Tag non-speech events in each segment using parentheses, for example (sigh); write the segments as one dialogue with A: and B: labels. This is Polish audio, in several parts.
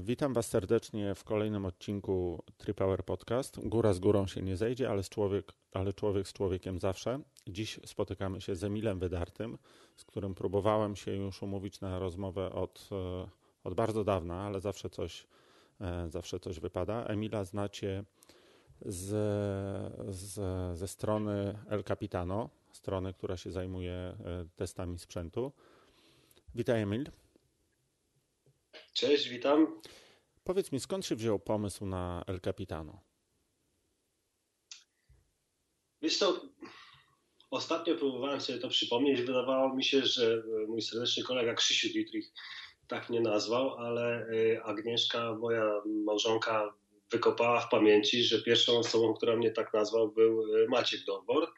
A: Witam Was serdecznie w kolejnym odcinku TriPower Podcast. Góra z górą się nie zejdzie, ale, człowiek, ale człowiek z człowiekiem zawsze. Dziś spotykamy się z Emilem Wydartym, z którym próbowałem się już umówić na rozmowę od, e, od bardzo dawna, ale zawsze coś, e, zawsze coś wypada. Emila znacie z, z, ze strony El Capitano, strony, która się zajmuje e, testami sprzętu. Witaj Emil.
B: Cześć, witam.
A: Powiedz mi, skąd się wziął pomysł na El Capitano?
B: Wiesz co, ostatnio próbowałem sobie to przypomnieć. Wydawało mi się, że mój serdeczny kolega Krzysiu Dietrich tak nie nazwał, ale y, Agnieszka, moja małżonka, wykopała w pamięci, że pierwszą osobą, która mnie tak nazwał, był y, Maciek Dorbor.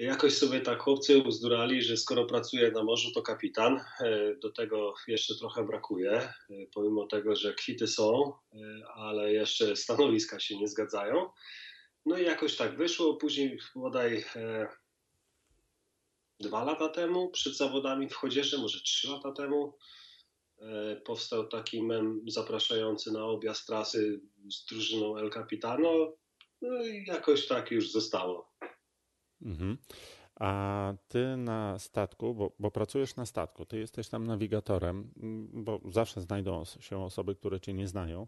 B: Jakoś sobie tak chłopcy uzdurali, że skoro pracuje na morzu, to kapitan. E, do tego jeszcze trochę brakuje, e, pomimo tego, że kwity są, e, ale jeszcze stanowiska się nie zgadzają. No i jakoś tak wyszło. Później bodaj dwa lata temu, przed zawodami w Chodzieży, może trzy lata temu, powstał taki mem zapraszający na objazd trasy z drużyną El Capitano. No i jakoś tak już zostało.
A: Mhm. A ty na statku, bo, bo, pracujesz na statku, ty jesteś tam nawigatorem, bo zawsze znajdą się osoby, które cię nie znają.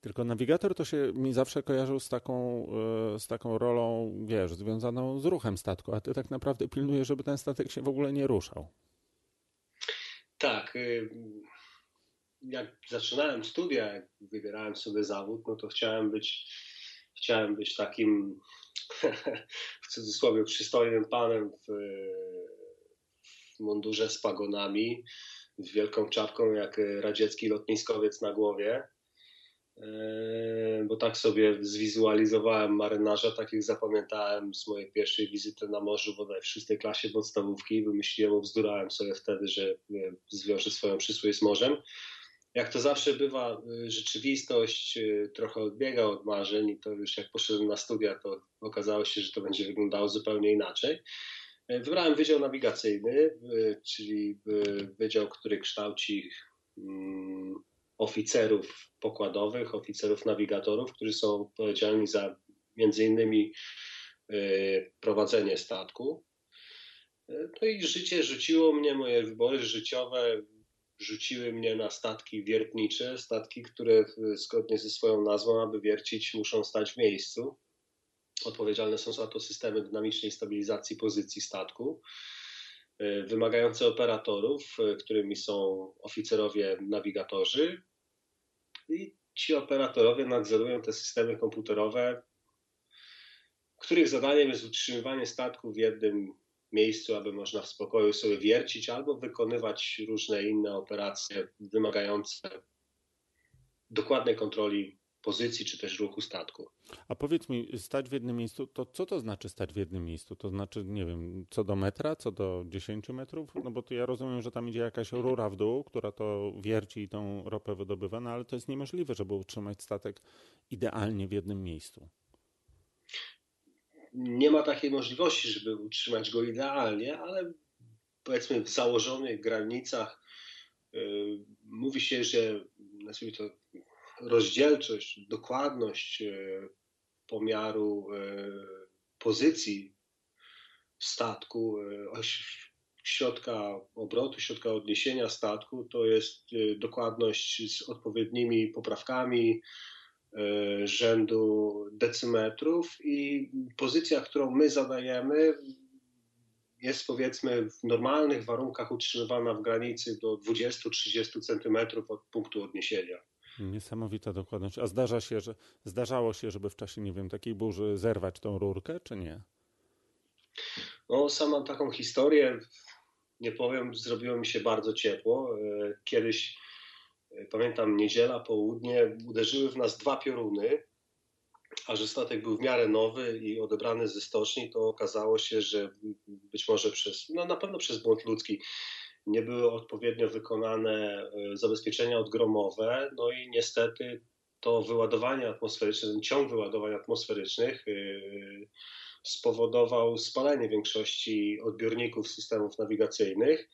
A: Tylko nawigator to się mi zawsze kojarzył z taką, e, z taką rolą, wiesz, związaną z ruchem statku, a ty tak naprawdę pilnujesz, żeby ten statek się w ogóle nie ruszał.
B: Tak. Y, jak zaczynałem studia, jak wybierałem sobie zawód, no to chciałem być, chciałem być takim (laughs) w cudzysłowie przystojnym panem w, w mundurze z pagonami, z wielką czapką jak radziecki lotniskowiec na głowie. E, bo tak sobie zwizualizowałem marynarza, tak jak zapamiętałem z mojej pierwszej wizyty na morzu bodaj w szóstej klasie podstawówki. Wymyśliłem, obzdurałem sobie wtedy, że zwiążę swoją przysłowie z morzem jak to zawsze bywa, y, rzeczywistość y, trochę odbiega od marzeń i to już jak poszedłem na studia, to okazało się, że to będzie wyglądało zupełnie inaczej. E, wybrałem Wydział Nawigacyjny, czyli wydział, który kształci mm, oficerów pokładowych, oficerów nawigatorów, którzy są odpowiedzialni za między innymi prowadzenie statku. E, no i życie rzuciło mnie, moje wybory życiowe rzuciły mnie na statki wiertnicze, statki, które zgodnie ze swoją nazwą, aby wiercić, muszą stać w miejscu. Odpowiedzialne są za to systemy dynamicznej stabilizacji pozycji statku, e, wymagające operatorów, e, którymi są oficerowie nawigatorzy. I ci operatorowie nadzorują te systemy komputerowe, których zadaniem jest utrzymywanie statku w jednym miejscu, aby można w spokoju sobie wiercić albo wykonywać różne inne operacje wymagające dokładnej kontroli pozycji czy też ruchu statku.
A: A powiedz mi, stać w jednym miejscu, to co to znaczy stać w jednym miejscu? To znaczy, nie wiem, co do metra, co do 10 metrów? No bo to ja rozumiem, że tam idzie jakaś rura w dół, która to wierci i tą ropę wydobywa, no ale to jest niemożliwe, żeby utrzymać statek idealnie w jednym miejscu
B: nie ma takiej możliwości, żeby utrzymać go idealnie, ale powiedzmy w założonych granicach yy, mówi się, że nazwijmy to rozdzielczość, dokładność yy, pomiaru yy, pozycji statku, środka obrotu, środka odniesienia statku, to jest dokładność z odpowiednimi poprawkami, rzędu decymetrów i pozycja, którą my zadajemy jest powiedzmy w normalnych warunkach utrzymywana w granicy do 20-30 centymetrów od punktu odniesienia.
A: Niesamowita dokładność. A zdarza się, że zdarzało się, żeby w czasie, nie wiem, takiej burzy zerwać tą rurkę, czy nie?
B: No, sam mam taką historię. Nie powiem, zrobiło mi się bardzo ciepło. E, kiedyś pamiętam niedziela, południe, uderzyły w nas dwa pioruny, a że statek był w miarę nowy i odebrany ze stoczni, to okazało się, że być może przez, no na pewno przez błąd ludzki, nie były odpowiednio wykonane e, zabezpieczenia odgromowe, no i niestety to wyładowanie atmosferyczne, ten ciąg wyładowań atmosferycznych e, spowodował spalenie większości odbiorników systemów nawigacyjnych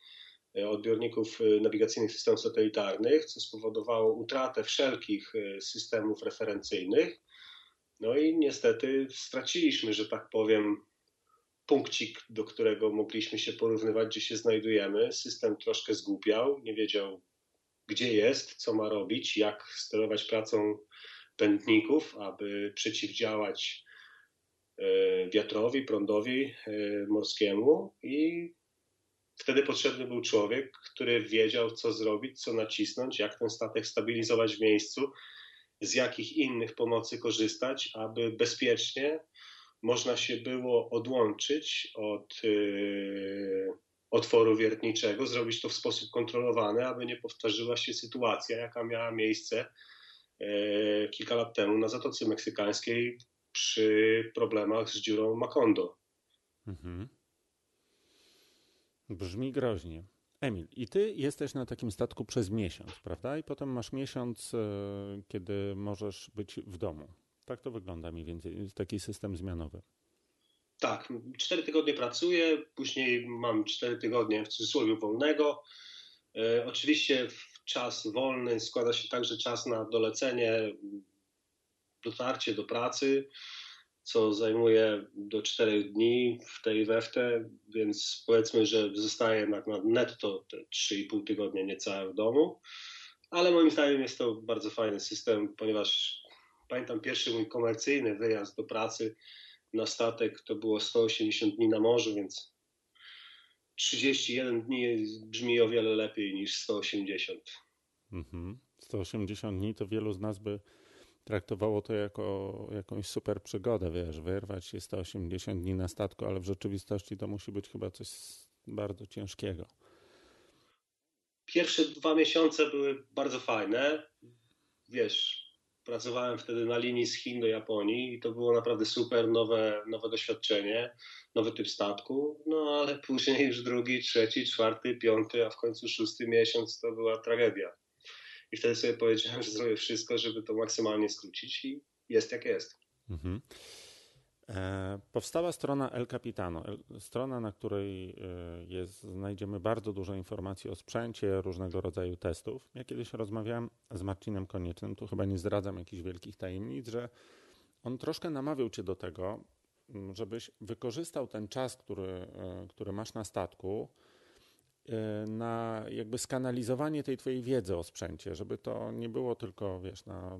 B: odbiorników nawigacyjnych systemów satelitarnych, co spowodowało utratę wszelkich systemów referencyjnych. No i niestety straciliśmy, że tak powiem, punkcik, do którego mogliśmy się porównywać, gdzie się znajdujemy. System troszkę zgłupiał, nie wiedział, gdzie jest, co ma robić, jak sterować pracą pędników, aby przeciwdziałać e, wiatrowi, prądowi e, morskiemu i wtedy potrzebny był człowiek, który wiedział, co zrobić, co nacisnąć, jak ten statek stabilizować w miejscu, z jakich innych pomocy korzystać, aby bezpiecznie można się było odłączyć od yy, otworu wiertniczego, zrobić to w sposób kontrolowany, aby nie powtórzyła się sytuacja, jaka miała miejsce yy, kilka lat temu na Zatoce Meksykańskiej przy problemach z dziurą Macondo. Mhm.
A: Brzmi groźnie. Emil, i ty jesteś na takim statku przez miesiąc, prawda? I potem masz miesiąc, yy, kiedy możesz być w domu. Tak to wygląda mniej więcej, taki system zmianowy.
B: Tak, cztery tygodnie pracuję, później mam cztery tygodnie w cudzysłowie wolnego. E, oczywiście czas wolny składa się także czas na dolecenie, dotarcie do pracy, co zajmuje do czterech dni w tej weftę, więc powiedzmy, że zostaje na, na netto te 3,5 tygodnia niecałe w domu. Ale moim zdaniem jest to bardzo fajny system, ponieważ pamiętam pierwszy mój komercyjny wyjazd do pracy na statek to było 180 dni na morzu, więc 31 dni brzmi o wiele lepiej niż 180.
A: Mhm. 180 dni to wielu z nas by traktowało to jako jakąś super przygodę, wiesz, wyrwać się 180 dni na statku, ale w rzeczywistości to musi być chyba coś bardzo ciężkiego.
B: Pierwsze dwa miesiące były bardzo fajne. Wiesz, Pracowałem wtedy na linii z Chin do Japonii i to było naprawdę super, nowe, nowe doświadczenie, nowy typ statku. No ale (laughs) później już drugi, trzeci, czwarty, piąty, a w końcu szósty miesiąc to była tragedia. I wtedy sobie powiedziałem, że zrobię wszystko, żeby to maksymalnie skrócić i jest jak jest. Mhm.
A: E, powstała strona El Capitano, strona, na której e, jest, znajdziemy bardzo dużo informacji o sprzęcie, różnego rodzaju testów. Ja kiedyś rozmawiałem z Marcinem Koniecznym, tu chyba nie zdradzam jakichś wielkich tajemnic, że on troszkę namawiał cię do tego, żebyś wykorzystał ten czas, który, e, który masz na statku, na jakby skanalizowanie tej twojej wiedzy o sprzęcie, żeby to nie było tylko, wiesz, na,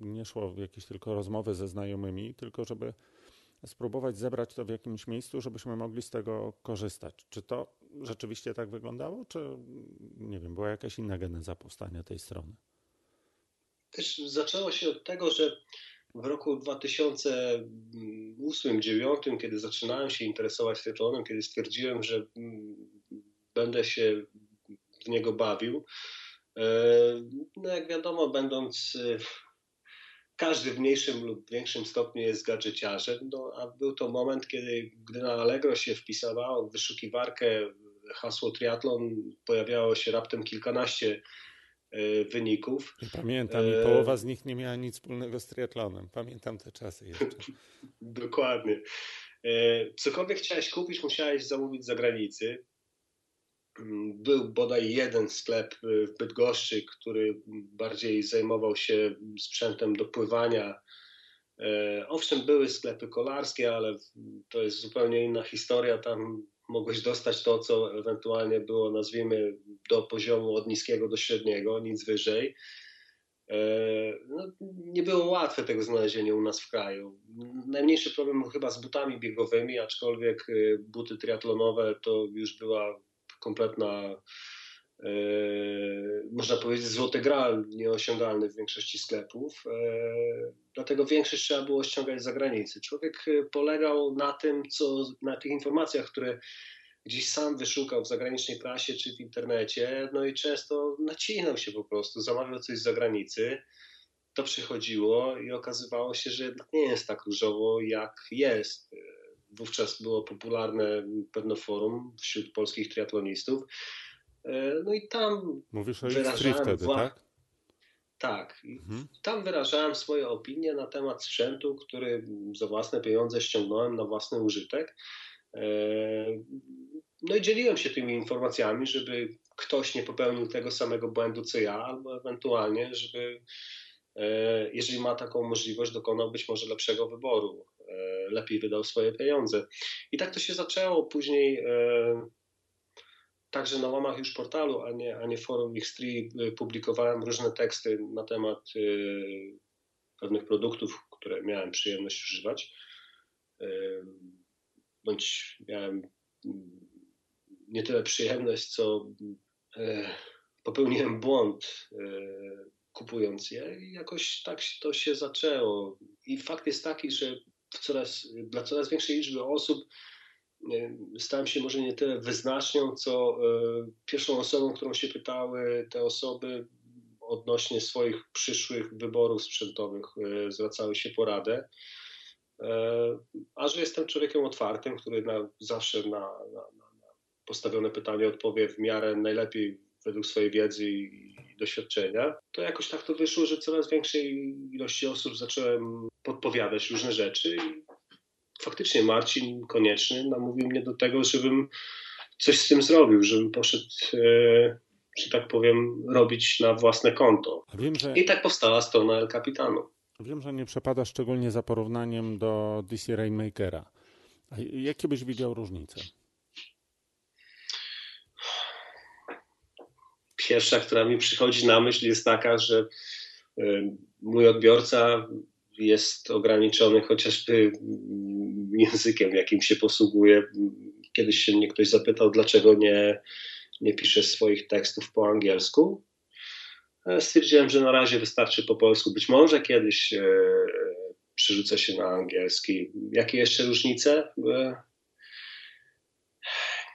A: nie szło w jakieś tylko rozmowy ze znajomymi, tylko żeby spróbować zebrać to w jakimś miejscu, żebyśmy mogli z tego korzystać. Czy to rzeczywiście tak wyglądało, czy nie wiem, była jakaś inna geneza powstania tej strony?
B: Też zaczęło się od tego, że w roku 2008-2009, kiedy zaczynałem się interesować triatlonem, kiedy stwierdziłem, że mm, będę się w niego bawił, e, no jak wiadomo, będąc każdy w mniejszym lub większym stopniu jest gadżeciarzem, no, a był to moment, kiedy gdy na Allegro się wpisało w wyszukiwarkę hasło triatlon, pojawiało się raptem kilkanaście e, wyników.
A: Pamiętam i e, połowa z nich nie miała nic wspólnego z triatlonem. Pamiętam te czasy jeszcze. (laughs)
B: Dokładnie. E, cokolwiek chciałeś kupić, musiałeś zamówić z zagranicy. Był bodaj jeden sklep y, w Bydgoszczy, który bardziej zajmował się sprzętem do pływania. E, owszem, były sklepy kolarskie, ale to jest zupełnie inna historia. Tam mogłeś dostać to, co ewentualnie było, nazwijmy, do poziomu od niskiego do średniego, nic wyżej. E, no, nie było łatwe tego znalezienia u nas w kraju. Najmniejszy problem był chyba z butami biegowymi, aczkolwiek y, buty triatlonowe to już była kompletna, e, można powiedzieć, złoty gral nieosiągalny w większości sklepów. E, dlatego większość trzeba było ściągać z zagranicy. Człowiek e, polegał na tym, co, na tych informacjach, które gdzieś sam wyszukał w zagranicznej prasie czy w internecie, no i często nacinał się po prostu, zamawiał coś z zagranicy. To przychodziło i okazywało się, że jednak nie jest tak różowo, jak jest wówczas było popularne pewne forum wśród polskich triatlonistów. E, no i tam
A: Mówisz o wyrażałem wtedy, wła... tak?
B: Tak. Mhm. Tam wyrażałem swoje opinie na temat sprzętu, który za własne pieniądze ściągnąłem na własny użytek. E, no i dzieliłem się tymi informacjami, żeby ktoś nie popełnił tego samego błędu co ja, albo ewentualnie, żeby e, jeżeli ma taką możliwość, dokonał być może lepszego wyboru, lepiej wydał swoje pieniądze. I tak to się zaczęło. Później e, także na łamach już portalu, a nie, a nie forum X3 publikowałem różne teksty na temat pewnych produktów, które miałem przyjemność używać. Bądź miałem nie tyle przyjemność, co e, popełniłem błąd e, kupując je i jakoś tak to się zaczęło. I fakt jest taki, że coraz, dla coraz większej liczby osób e, stałem się może nie tyle wyznacznią, co pierwszą osobą, którą się pytały te osoby odnośnie swoich przyszłych wyborów sprzętowych, zwracały się poradę. A że jestem człowiekiem otwartym, który na, zawsze na, na, na postawione pytanie odpowie w miarę najlepiej według swojej wiedzy i doświadczenia, to jakoś tak to wyszło, że coraz większej ilości osób zacząłem podpowiadać różne rzeczy i faktycznie Marcin Konieczny namówił mnie do tego, żebym coś z tym zrobił, żebym poszedł, e, że tak powiem, robić na własne konto. Wiem, że... I tak powstała strona El Capitano.
A: Wiem, że nie przepada szczególnie za porównaniem do DC Rainmakera. A jakie byś widział różnice?
B: Pierwsza, która mi przychodzi na myśl, jest taka, że y, mój odbiorca jest ograniczony chociażby językiem, jakim się posługuje. Kiedyś się mnie ktoś zapytał, dlaczego nie, nie piszę swoich tekstów po angielsku. E, stwierdziłem, że na razie wystarczy po polsku. Być może kiedyś e, przerzucę się na angielski. Jakie jeszcze różnice?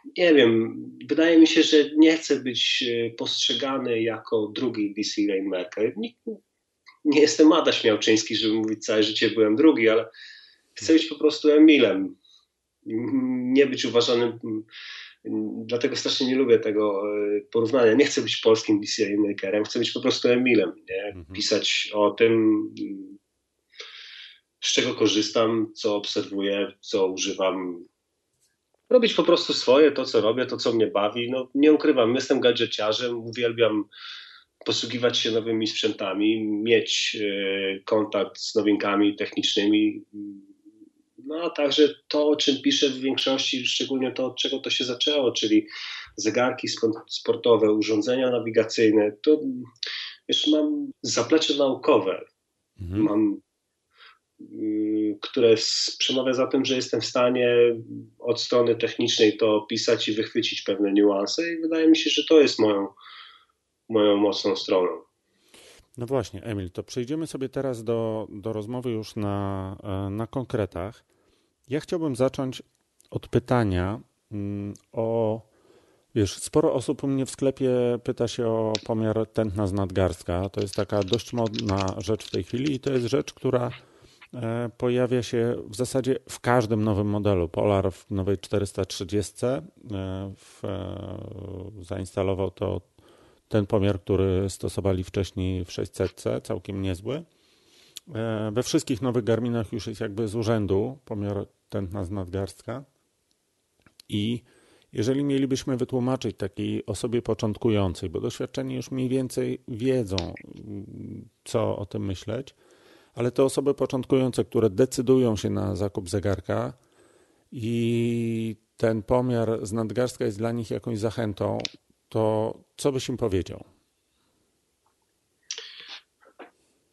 B: E, nie wiem. Wydaje mi się, że nie chcę być postrzegany jako drugi DC Rainmaker. Nie, nie jestem Adaś Miałczyński, żeby mówić całe życie byłem drugi, ale chcę być po prostu Emilem. Nie być uważanym Dlatego strasznie nie lubię tego e, porównania. Nie chcę być polskim DC Makerem, chcę być po prostu Emilem. Nie? Mhm. Pisać o tym, z czego korzystam, co obserwuję, co używam. Robić po prostu swoje, to co robię, to co mnie bawi. No, nie ukrywam, jestem gadżeciarzem, uwielbiam posługiwać się nowymi sprzętami, mieć e, kontakt z nowinkami technicznymi, no a także to, o czym piszę w większości, szczególnie to, od czego to się zaczęło, czyli zegarki sportowe, urządzenia nawigacyjne, to już mam zaplecze naukowe. Mhm. Mam które przemawia za tym, że jestem w stanie od strony technicznej to opisać i wychwycić pewne niuanse i wydaje mi się, że to jest moją, moją mocną stroną.
A: No właśnie, Emil, to przejdziemy sobie teraz do, do rozmowy już na, e, na konkretach. Ja chciałbym zacząć od pytania mm, o. Wiesz, sporo osób u mnie w sklepie pyta się o pomiar tętna z nadgarstka. To jest taka dość modna rzecz w tej chwili i to jest rzecz, która pojawia się w zasadzie w każdym nowym modelu. Polar w nowej 430 e, w, zainstalował to ten pomiar, który stosowali wcześniej w 600, całkiem niezły. E, we wszystkich nowych Garminach już jest jakby z urzędu pomiar tętna z nadgarstka. I jeżeli mielibyśmy wytłumaczyć takiej osobie początkującej, bo doświadczeni już mniej więcej wiedzą, co o tym myśleć, ale te osoby początkujące, które decydują się na zakup zegarka i ten pomiar z nadgarstka jest dla nich jakąś zachętą, to co byś im powiedział?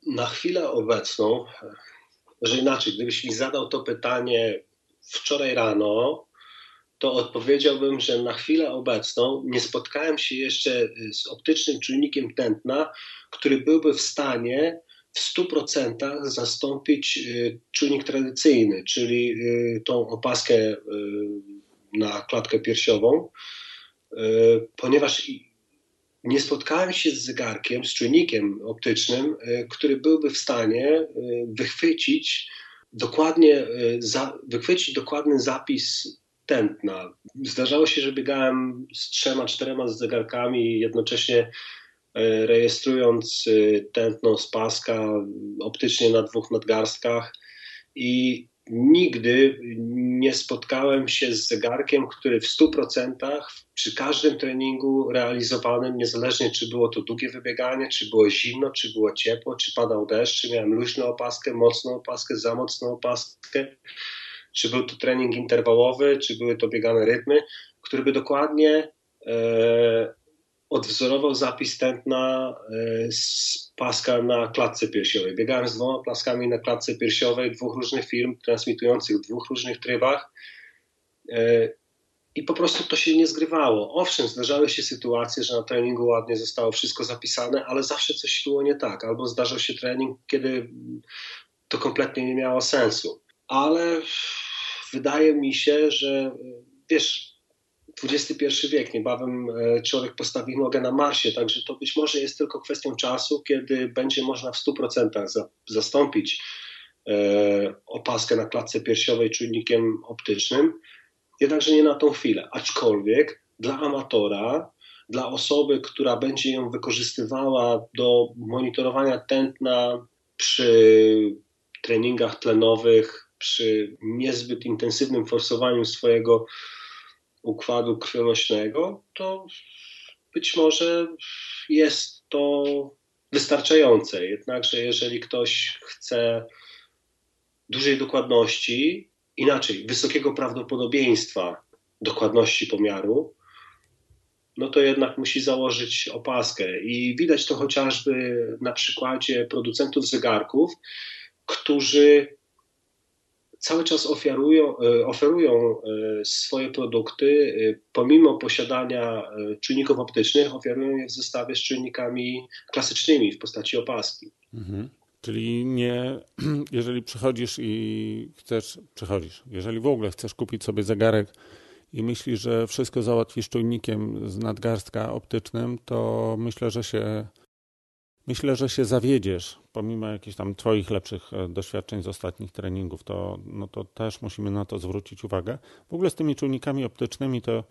B: Na chwilę obecną, że inaczej, gdybyś mi zadał to pytanie wczoraj rano, to odpowiedziałbym, że na chwilę obecną nie spotkałem się jeszcze z optycznym czujnikiem tętna, który byłby w stanie w 100% zastąpić y, czujnik tradycyjny, czyli y, tą opaskę y, na klatkę piersiową, ponieważ nie spotkałem się z zegarkiem, z czujnikiem optycznym, który byłby w stanie wychwycić dokładnie, wychwycić dokładny zapis tętna. Zdarzało się, że biegałem z trzema, czterema zegarkami jednocześnie e, rejestrując e, tętno z paska optycznie na dwóch nadgarstkach i nigdy nie spotkałem się z zegarkiem, który w 100% przy każdym treningu realizowanym, niezależnie czy było to długie wybieganie, czy było zimno, czy było ciepło, czy padał deszcz, czy miałem luźną opaskę, mocną opaskę, za mocną opaskę, czy był to trening interwałowy, czy były to biegane rytmy, który by dokładnie e, odwzorował zapis tętna e, z paska na klatce piersiowej. Biegałem z dwoma plaskami na klatce piersiowej dwóch różnych firm transmitujących w dwóch różnych trybach e, i po prostu to się nie zgrywało. Owszem, zdarzały się sytuacje, że na treningu ładnie zostało wszystko zapisane, ale zawsze coś było nie tak. Albo zdarzał się trening, kiedy to kompletnie nie miało sensu. Ale wydaje mi się, że wiesz, XXI wiek, niebawem e, człowiek postawi nogę na Marsie, także to być może jest tylko kwestią czasu, kiedy będzie można w 100% za, zastąpić e, opaskę na klatce piersiowej czujnikiem optycznym, jednakże nie na tą chwilę. Aczkolwiek dla amatora, dla osoby, która będzie ją wykorzystywała do monitorowania tętna przy treningach tlenowych, przy niezbyt intensywnym forsowaniu swojego układu krwionośnego, to być może jest to wystarczające. Jednakże, jeżeli ktoś chce dużej dokładności, inaczej, wysokiego prawdopodobieństwa dokładności pomiaru, no to jednak musi założyć opaskę. I widać to chociażby na przykładzie producentów zegarków, którzy cały czas oferują, e, oferują e, swoje produkty, e, pomimo posiadania czujników optycznych, oferują je w zestawie z czujnikami klasycznymi w postaci opaski. Mhm.
A: Czyli nie, (clears throat) jeżeli przychodzisz i chcesz, przychodzisz, jeżeli w ogóle chcesz kupić sobie zegarek i myślisz, że wszystko załatwisz czujnikiem z nadgarstka optycznym, to myślę, że się Myślę, że się zawiedziesz, pomimo jakichś tam Twoich lepszych e, doświadczeń z ostatnich treningów, to, no to też musimy na to zwrócić uwagę. W ogóle z tymi czujnikami optycznymi to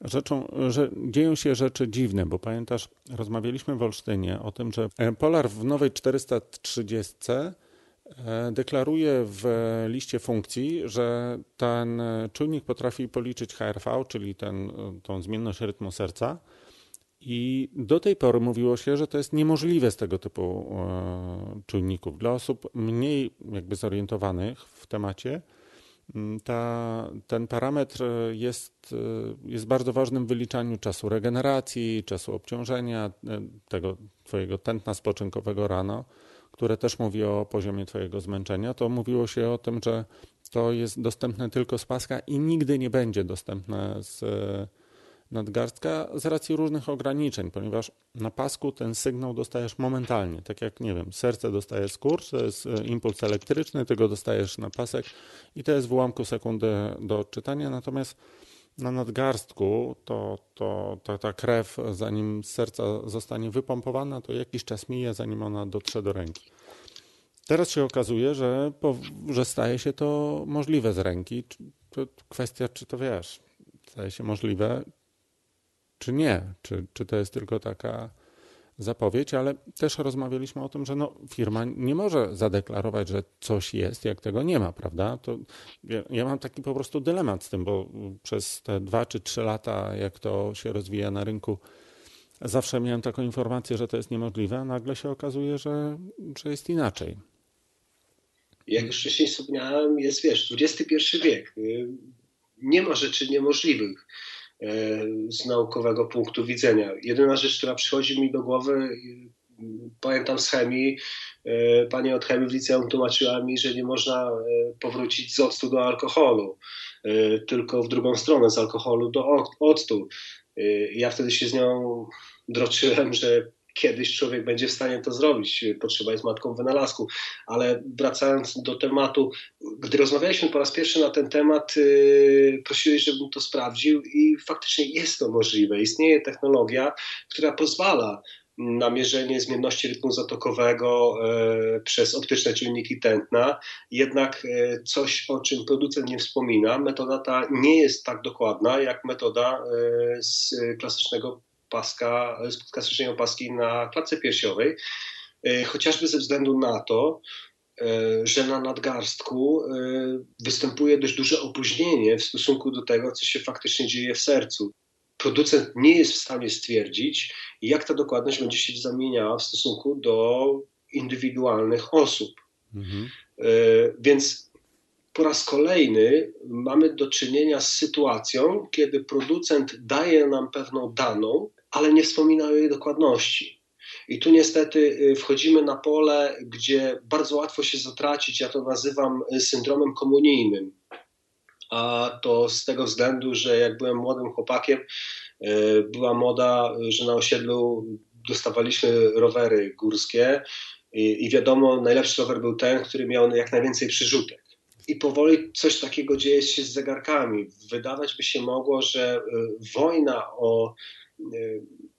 A: rzeczą, że dzieją się rzeczy dziwne, bo pamiętasz, rozmawialiśmy w Olsztynie o tym, że e, Polar w nowej 430 e, deklaruje w liście funkcji, że ten czujnik potrafi policzyć HRV, czyli ten, tą zmienność rytmu serca, i do tej pory mówiło się, że to jest niemożliwe z tego typu e, czujników. Dla osób mniej jakby zorientowanych w temacie, ta, ten parametr jest, e, jest bardzo ważnym w wyliczaniu czasu regeneracji, czasu obciążenia, e, tego twojego tętna spoczynkowego rano, które też mówi o poziomie twojego zmęczenia. To mówiło się o tym, że to jest dostępne tylko z paska i nigdy nie będzie dostępne z nadgarstka z racji różnych ograniczeń, ponieważ na pasku ten sygnał dostajesz momentalnie. Tak jak, nie wiem, serce dostaje skurcz, to jest e, impuls elektryczny, ty go dostajesz na pasek i to jest w ułamku sekundy do odczytania, natomiast na nadgarstku to, to, to, ta krew, zanim z serca zostanie wypompowana, to jakiś czas mija, zanim ona dotrze do ręki. Teraz się okazuje, że, że staje się to możliwe z ręki. Kwestia, czy to wiesz, staje się możliwe, czy nie, czy, czy to jest tylko taka zapowiedź, ale też rozmawialiśmy o tym, że no, firma nie może zadeklarować, że coś jest, jak tego nie ma, prawda? To ja, ja, mam taki po prostu dylemat z tym, bo przez te dwa czy trzy lata, jak to się rozwija na rynku, zawsze miałem taką informację, że to jest niemożliwe, a nagle się okazuje, że, że jest inaczej.
B: Jak już wcześniej wspomniałem, jest wiesz, XXI wiek. Nie ma rzeczy niemożliwych. E, z naukowego punktu widzenia. Jedyna rzecz, która przychodzi mi do głowy, pamiętam z chemii, e, pani od chemii w liceum tłumaczyła mi, że nie można e, powrócić z octu do alkoholu, tylko w drugą stronę, z alkoholu do octu. Ja wtedy się z nią droczyłem, że kiedyś człowiek będzie w stanie to zrobić. Potrzeba jest matką wynalazku. Ale wracając do tematu, gdy rozmawialiśmy po raz pierwszy na ten temat, yy, prosiłeś, żebym to sprawdził i faktycznie jest to możliwe. Istnieje technologia, która pozwala na mierzenie zmienności rytmu zatokowego e, przez optyczne czujniki tętna. Jednak e, coś, o czym producent nie wspomina, metoda ta nie jest tak dokładna jak metoda e, z klasycznego paska, z klasycznej opaski na klatce piersiowej, e, chociażby ze względu na to, że na nadgarstku występuje dość duże opóźnienie w stosunku do tego, co się faktycznie dzieje w sercu. Producent nie jest w stanie stwierdzić, jak ta dokładność będzie się zamieniała w stosunku do indywidualnych osób. Mhm. Więc po raz kolejny mamy do czynienia z sytuacją, kiedy producent daje nam pewną daną, ale nie wspomina o jej dokładności. I tu niestety y, wchodzimy na pole, gdzie bardzo łatwo się zatracić. Ja to nazywam y, syndromem komunijnym. A to z tego względu, że jak byłem młodym chłopakiem, y, była moda, że na osiedlu dostawaliśmy rowery górskie i, wiadomo, najlepszy rower był ten, który miał jak najwięcej przyrzutek i powoli coś takiego dzieje się z zegarkami. Wydawać by się mogło, że wojna o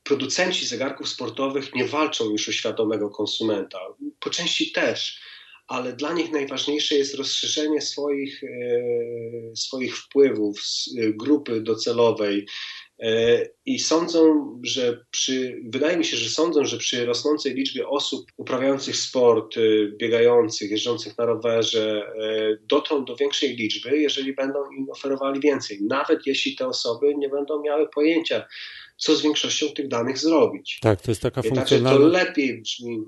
B: producenci zegarków sportowych nie walczą już o świadomego konsumenta. Po części też, ale dla nich najważniejsze jest rozszerzenie swoich, e, swoich wpływów z grupy docelowej. I sądzą, że przy, wydaje mi się, że sądzą, że przy rosnącej liczbie osób uprawiających sport, biegających, jeżdżących na rowerze, dotrą do większej liczby, jeżeli będą im oferowali więcej. Nawet jeśli te osoby nie będą miały pojęcia, co z większością tych danych zrobić.
A: Tak, to jest taka funkcjonalność.
B: Także to lepiej brzmi,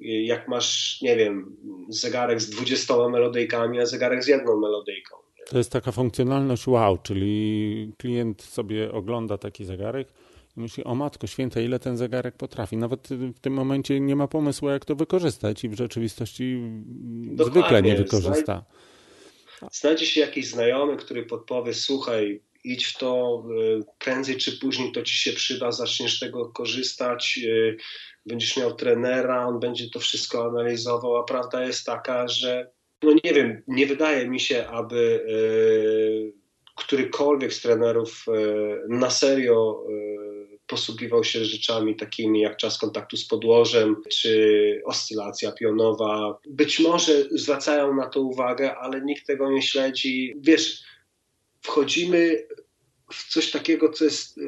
B: jak masz, nie wiem, zegarek z 20 melodyjkami, a zegarek z jedną melodyjką.
A: To jest taka funkcjonalność wow, czyli klient sobie ogląda taki zegarek i myśli, o matko święta, ile ten zegarek potrafi. Nawet w tym momencie nie ma pomysłu, jak to wykorzystać i w rzeczywistości Dokładnie. zwykle nie wykorzysta.
B: Znajdzie się jakiś znajomy, który podpowie, słuchaj, idź w to, y, prędzej czy później to ci się przyda, zaczniesz tego korzystać, y, będziesz miał trenera, on będzie to wszystko analizował, a prawda jest taka, że no nie wiem, nie wydaje mi się, aby y, którykolwiek z trenerów na serio posługiwał się rzeczami takimi jak czas kontaktu z podłożem, czy oscylacja pionowa. Być może zwracają na to uwagę, ale nikt tego nie śledzi. Wiesz, wchodzimy w coś takiego, co jest,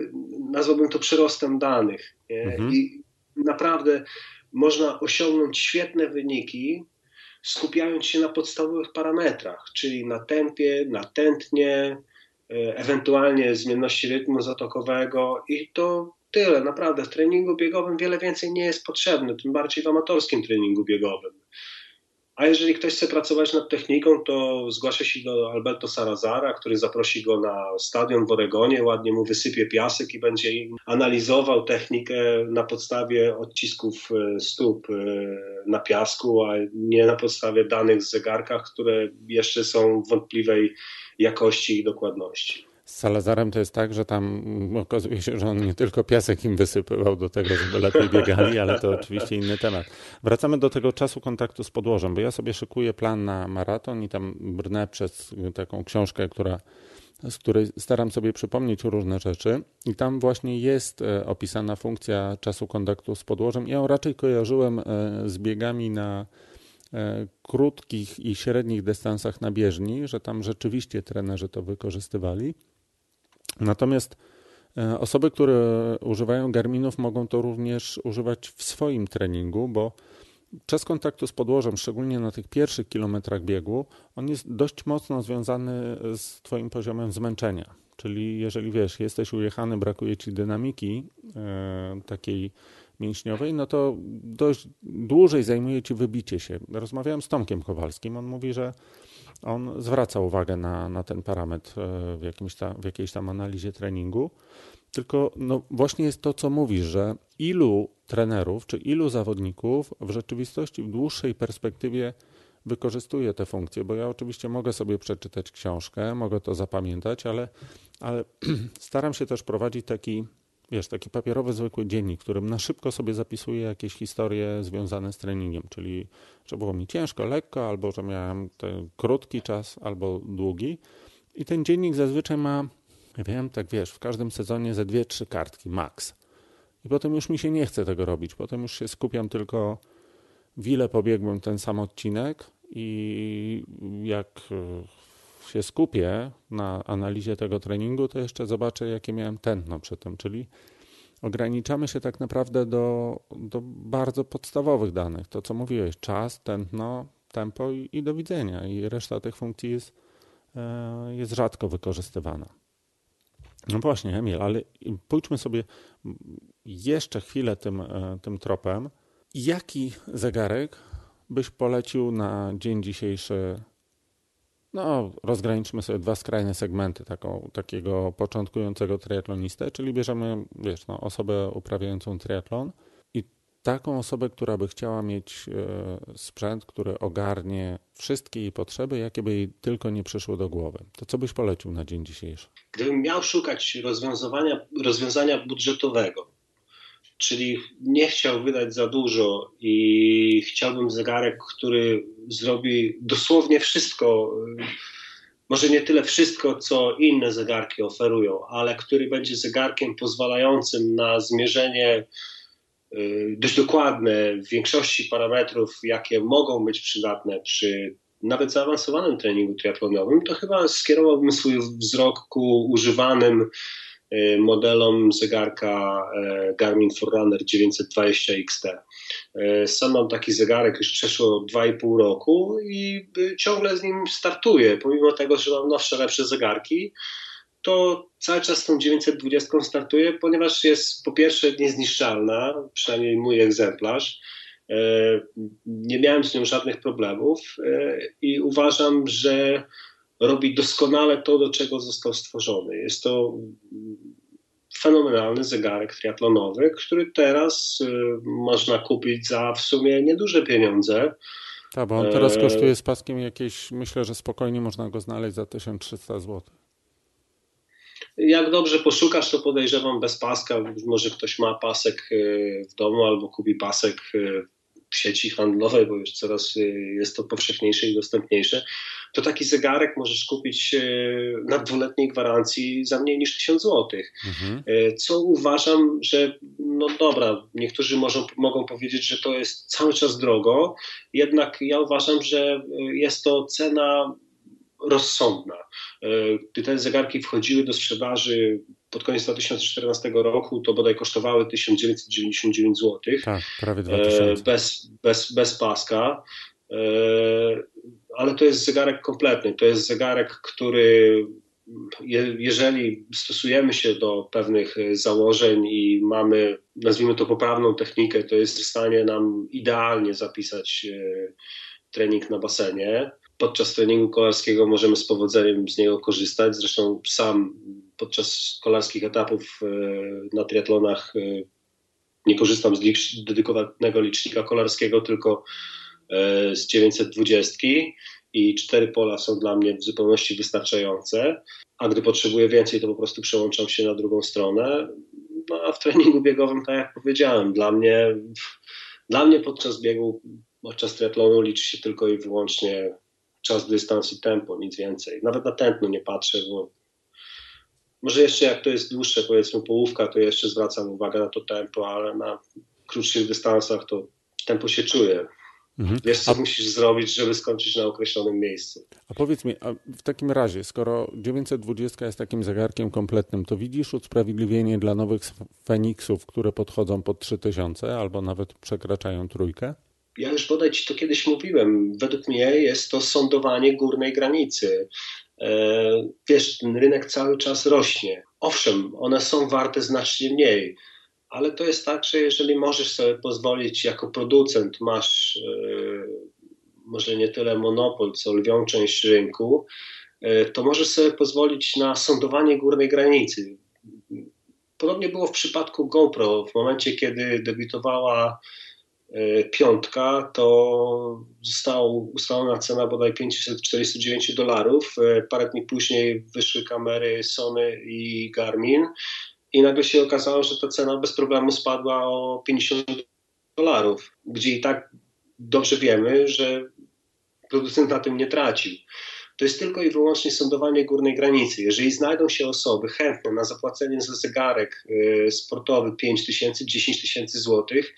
B: nazwałbym to przyrostem danych. Mhm. I naprawdę można osiągnąć świetne wyniki, skupiając się na podstawowych parametrach, czyli na tempie, na tętnie, e, ewentualnie zmienności rytmu zatokowego i to tyle. Naprawdę w treningu biegowym wiele więcej nie jest potrzebne, tym bardziej w amatorskim treningu biegowym. A jeżeli ktoś chce pracować nad techniką, to zgłasza się do Alberto Sarazara, który zaprosi go na stadion w Oregonie, ładnie mu wysypie piasek i będzie analizował technikę na podstawie odcisków e, stóp e, na piasku, a nie na podstawie danych z zegarkach, które jeszcze są wątpliwej jakości i dokładności.
A: Z Salazarem to jest tak, że tam okazuje się, że on nie tylko piasek im wysypywał do tego, żeby lepiej biegali, ale to oczywiście inny temat. Wracamy do tego czasu kontaktu z podłożem, bo ja sobie szykuję plan na maraton i tam brnę przez taką książkę, która, z której staram sobie przypomnieć różne rzeczy i tam właśnie jest e, opisana funkcja czasu kontaktu z podłożem. Ja ją raczej kojarzyłem e, z biegami na e, krótkich i średnich dystansach na bieżni, że tam rzeczywiście trenerzy to wykorzystywali. Natomiast e, osoby, które używają Garminów, mogą to również używać w swoim treningu, bo czas kontaktu z podłożem, szczególnie na tych pierwszych kilometrach biegu, on jest dość mocno związany z Twoim poziomem zmęczenia. Czyli jeżeli wiesz, jesteś ujechany, brakuje ci dynamiki e, takiej mięśniowej, no to dość dłużej zajmuje ci wybicie się. Rozmawiałem z Tomkiem Kowalskim, on mówi, że on zwraca uwagę na, na ten parametr e, w, jakimś tam, w jakiejś tam analizie treningu. Tylko no właśnie jest to, co mówisz, że ilu trenerów czy ilu zawodników w rzeczywistości w dłuższej perspektywie wykorzystuje te funkcje, bo ja oczywiście mogę sobie przeczytać książkę, mogę to zapamiętać, ale, ale (clears throat) staram się też prowadzić taki wiesz, taki papierowy, zwykły dziennik, którym na szybko sobie zapisuję jakieś historie związane z treningiem, czyli że było mi ciężko, lekko, albo że miałem krótki czas, albo długi. I ten dziennik zazwyczaj ma, wiem, tak wiesz, w każdym sezonie ze dwie, trzy kartki, max. I potem już mi się nie chce tego robić. Potem już się skupiam tylko, w ile pobiegłem ten sam odcinek i jak się skupię na analizie tego treningu, to jeszcze zobaczę, jakie miałem tętno przy tym, czyli ograniczamy się tak naprawdę do, do bardzo podstawowych danych. To, co mówiłeś, czas, tętno, tempo i, i do widzenia. I reszta tych funkcji jest, e, jest rzadko wykorzystywana. No właśnie, Emil, ale pójdźmy sobie jeszcze chwilę tym, e, tym tropem. Jaki zegarek byś polecił na dzień dzisiejszy? No, rozgraniczmy sobie dwa skrajne segmenty taką, takiego początkującego triatlonistę, czyli bierzemy, wiesz, no, osobę uprawiającą triatlon i taką osobę, która by chciała mieć e, sprzęt, który ogarnie wszystkie jej potrzeby, jakie by jej tylko nie przyszły do głowy. To co byś polecił na dzień dzisiejszy?
B: Gdybym miał szukać rozwiązania, rozwiązania budżetowego, czyli nie chciał wydać za dużo i chciałbym zegarek, który zrobi dosłownie wszystko, może nie tyle wszystko, co inne zegarki oferują, ale który będzie zegarkiem pozwalającym na zmierzenie y, dość dokładne w większości parametrów, jakie mogą być przydatne przy nawet zaawansowanym treningu triatlonowym, to chyba skierowałbym swój wzrok ku używanym Y, modelom zegarka y, Garmin Forerunner 920 XT. Y, sam mam taki zegarek, już przeszło 2,5 roku i ciągle z nim startuję, pomimo tego, że mam nowsze, lepsze zegarki, to cały czas tą 920 startuję, ponieważ jest po pierwsze niezniszczalna, przynajmniej mój egzemplarz. Nie miałem z nią żadnych problemów i uważam, że robi doskonale to, do czego został stworzony. Jest to fenomenalny zegarek triatlonowy, który teraz y, można kupić za w sumie nieduże pieniądze.
A: Tak, bo on teraz e, kosztuje z paskiem jakieś, myślę, że spokojnie można go znaleźć za 1300 zł.
B: Jak dobrze poszukasz, to podejrzewam bez paska. Może ktoś ma pasek y, w domu albo kupi pasek y, sieci handlowej, bo już coraz jest to powszechniejsze i dostępniejsze to taki zegarek możesz kupić e, na dwuletniej gwarancji za mniej niż 1000 zł. Mhm. E, co uważam, że no dobra, niektórzy może, mogą powiedzieć, że to jest cały czas drogo, jednak ja uważam, że jest to cena rozsądna. Gdy te zegarki wchodziły do sprzedaży pod koniec 2014 roku, to bodaj kosztowały 1999 zł.
A: Tak, prawie 2000.
B: Bez, bez, bez paska ale to jest zegarek kompletny. To jest zegarek, który jeżeli stosujemy się do pewnych założeń i mamy, nazwijmy to, poprawną technikę, to jest w stanie nam idealnie zapisać e, trening na basenie. Podczas treningu kolarskiego możemy z powodzeniem z niego korzystać. Zresztą sam podczas kolarskich etapów e, na triatlonach e, nie korzystam z dedykowanego licznika kolarskiego, tylko E, z 920 i cztery pola są dla mnie w zupełności wystarczające, a gdy potrzebuję więcej, to po prostu przełączam się na drugą stronę. No a w treningu biegowym, tak jak powiedziałem, dla mnie, dla mnie podczas biegu, podczas triatlonu liczy się tylko i wyłącznie czas, dystans i tempo, nic więcej. Nawet na tętno nie patrzę, bo może jeszcze jak to jest dłuższe, powiedzmy połówka, to jeszcze zwracam uwagę na to tempo, ale na krótszych dystansach to tempo się czuje. Mhm. Wiesz, co a... musisz zrobić, żeby skończyć na określonym miejscu.
A: A powiedz mi, a w takim razie, skoro 920 jest takim zegarkiem kompletnym, to widzisz usprawiedliwienie dla nowych Feniksów, które podchodzą pod 3000 albo nawet przekraczają trójkę?
B: Ja już bodaj Ci to kiedyś mówiłem. Według mnie jest to sądowanie górnej granicy. E, wiesz, ten rynek cały czas rośnie. Owszem, one są warte znacznie mniej ale to jest tak, że jeżeli możesz sobie pozwolić jako producent, masz e, może nie tyle monopol, co lwią część rynku, e, to możesz sobie pozwolić na sądowanie górnej granicy. Podobnie było w przypadku GoPro. W momencie, kiedy debiutowała piątka, to została ustalona cena bodaj 549 dolarów. Parę dni później wyszły kamery Sony i Garmin i nagle się okazało, że ta cena bez problemu spadła o 50 dolarów, gdzie i tak dobrze wiemy, że producent na tym nie tracił. To jest tylko i wyłącznie sądowanie górnej granicy. Jeżeli znajdą się osoby chętne na zapłacenie za zegarek y, sportowy 5 tysięcy, 10 tysięcy złotych,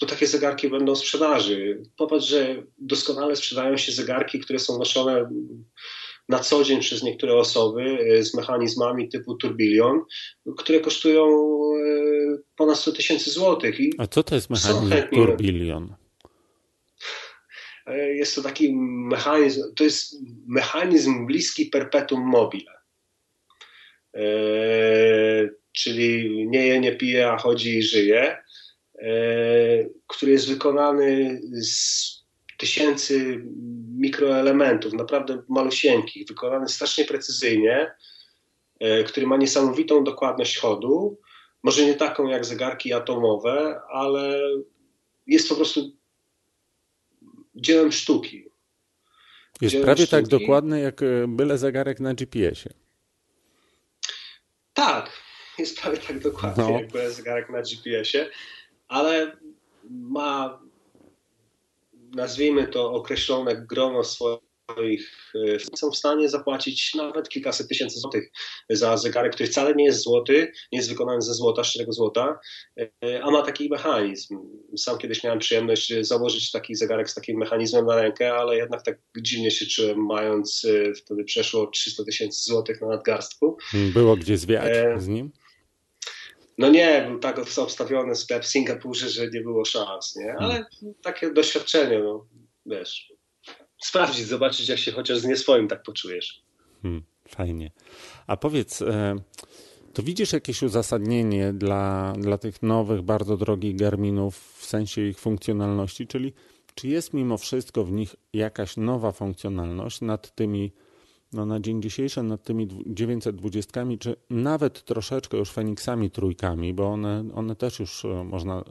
B: to takie zegarki będą sprzedaży. Popatrz, że doskonale sprzedają się zegarki, które są noszone na co dzień przez niektóre osoby e, z mechanizmami typu turbilion, które kosztują e, ponad 100 tysięcy złotych.
A: A co to jest mechanizm turbilion?
B: Jest to taki mechanizm, to jest mechanizm bliski perpetuum mobile. Czyli nie je, nie pije, a chodzi i żyje, który jest wykonany z tysięcy mikroelementów, naprawdę malusieńkich, wykonany strasznie precyzyjnie, który ma niesamowitą dokładność chodu. Może nie taką jak zegarki atomowe, ale jest po prostu dziełem sztuki.
A: Jest dziełem prawie tak sztuki. tak dokładny jak e, byle zegarek na GPS-ie.
B: Tak, jest prawie tak dokładny no. jak byle zegarek na GPS-ie, ale ma nazwijmy to określone grono swoich e, są w stanie zapłacić nawet kilkaset tysięcy złotych za zegarek, który wcale nie jest złoty, nie jest wykonany ze złota, szczerego złota, e, a ma taki mechanizm. Sam kiedyś miałem przyjemność założyć taki zegarek z takim mechanizmem na rękę, ale jednak tak dziwnie się czułem, mając e, wtedy przeszło 300 tysięcy złotych na nadgarstku.
A: Było gdzie zwiać z nim?
B: No nie, był tak obstawiony sklep w Singapurze, że nie było szans, nie? Ale hmm. takie doświadczenie, no, wiesz, sprawdzić, zobaczyć, jak się chociaż z nie swoim tak poczujesz.
A: Hmm, fajnie. A powiedz, e, to widzisz jakieś uzasadnienie dla, dla tych nowych, bardzo drogich Garminów w sensie ich funkcjonalności, czyli czy jest mimo wszystko w nich jakaś nowa funkcjonalność nad tymi, no na dzień dzisiejszy, nad tymi 920, czy nawet troszeczkę już Fenixami trójkami, bo one, one też już e, można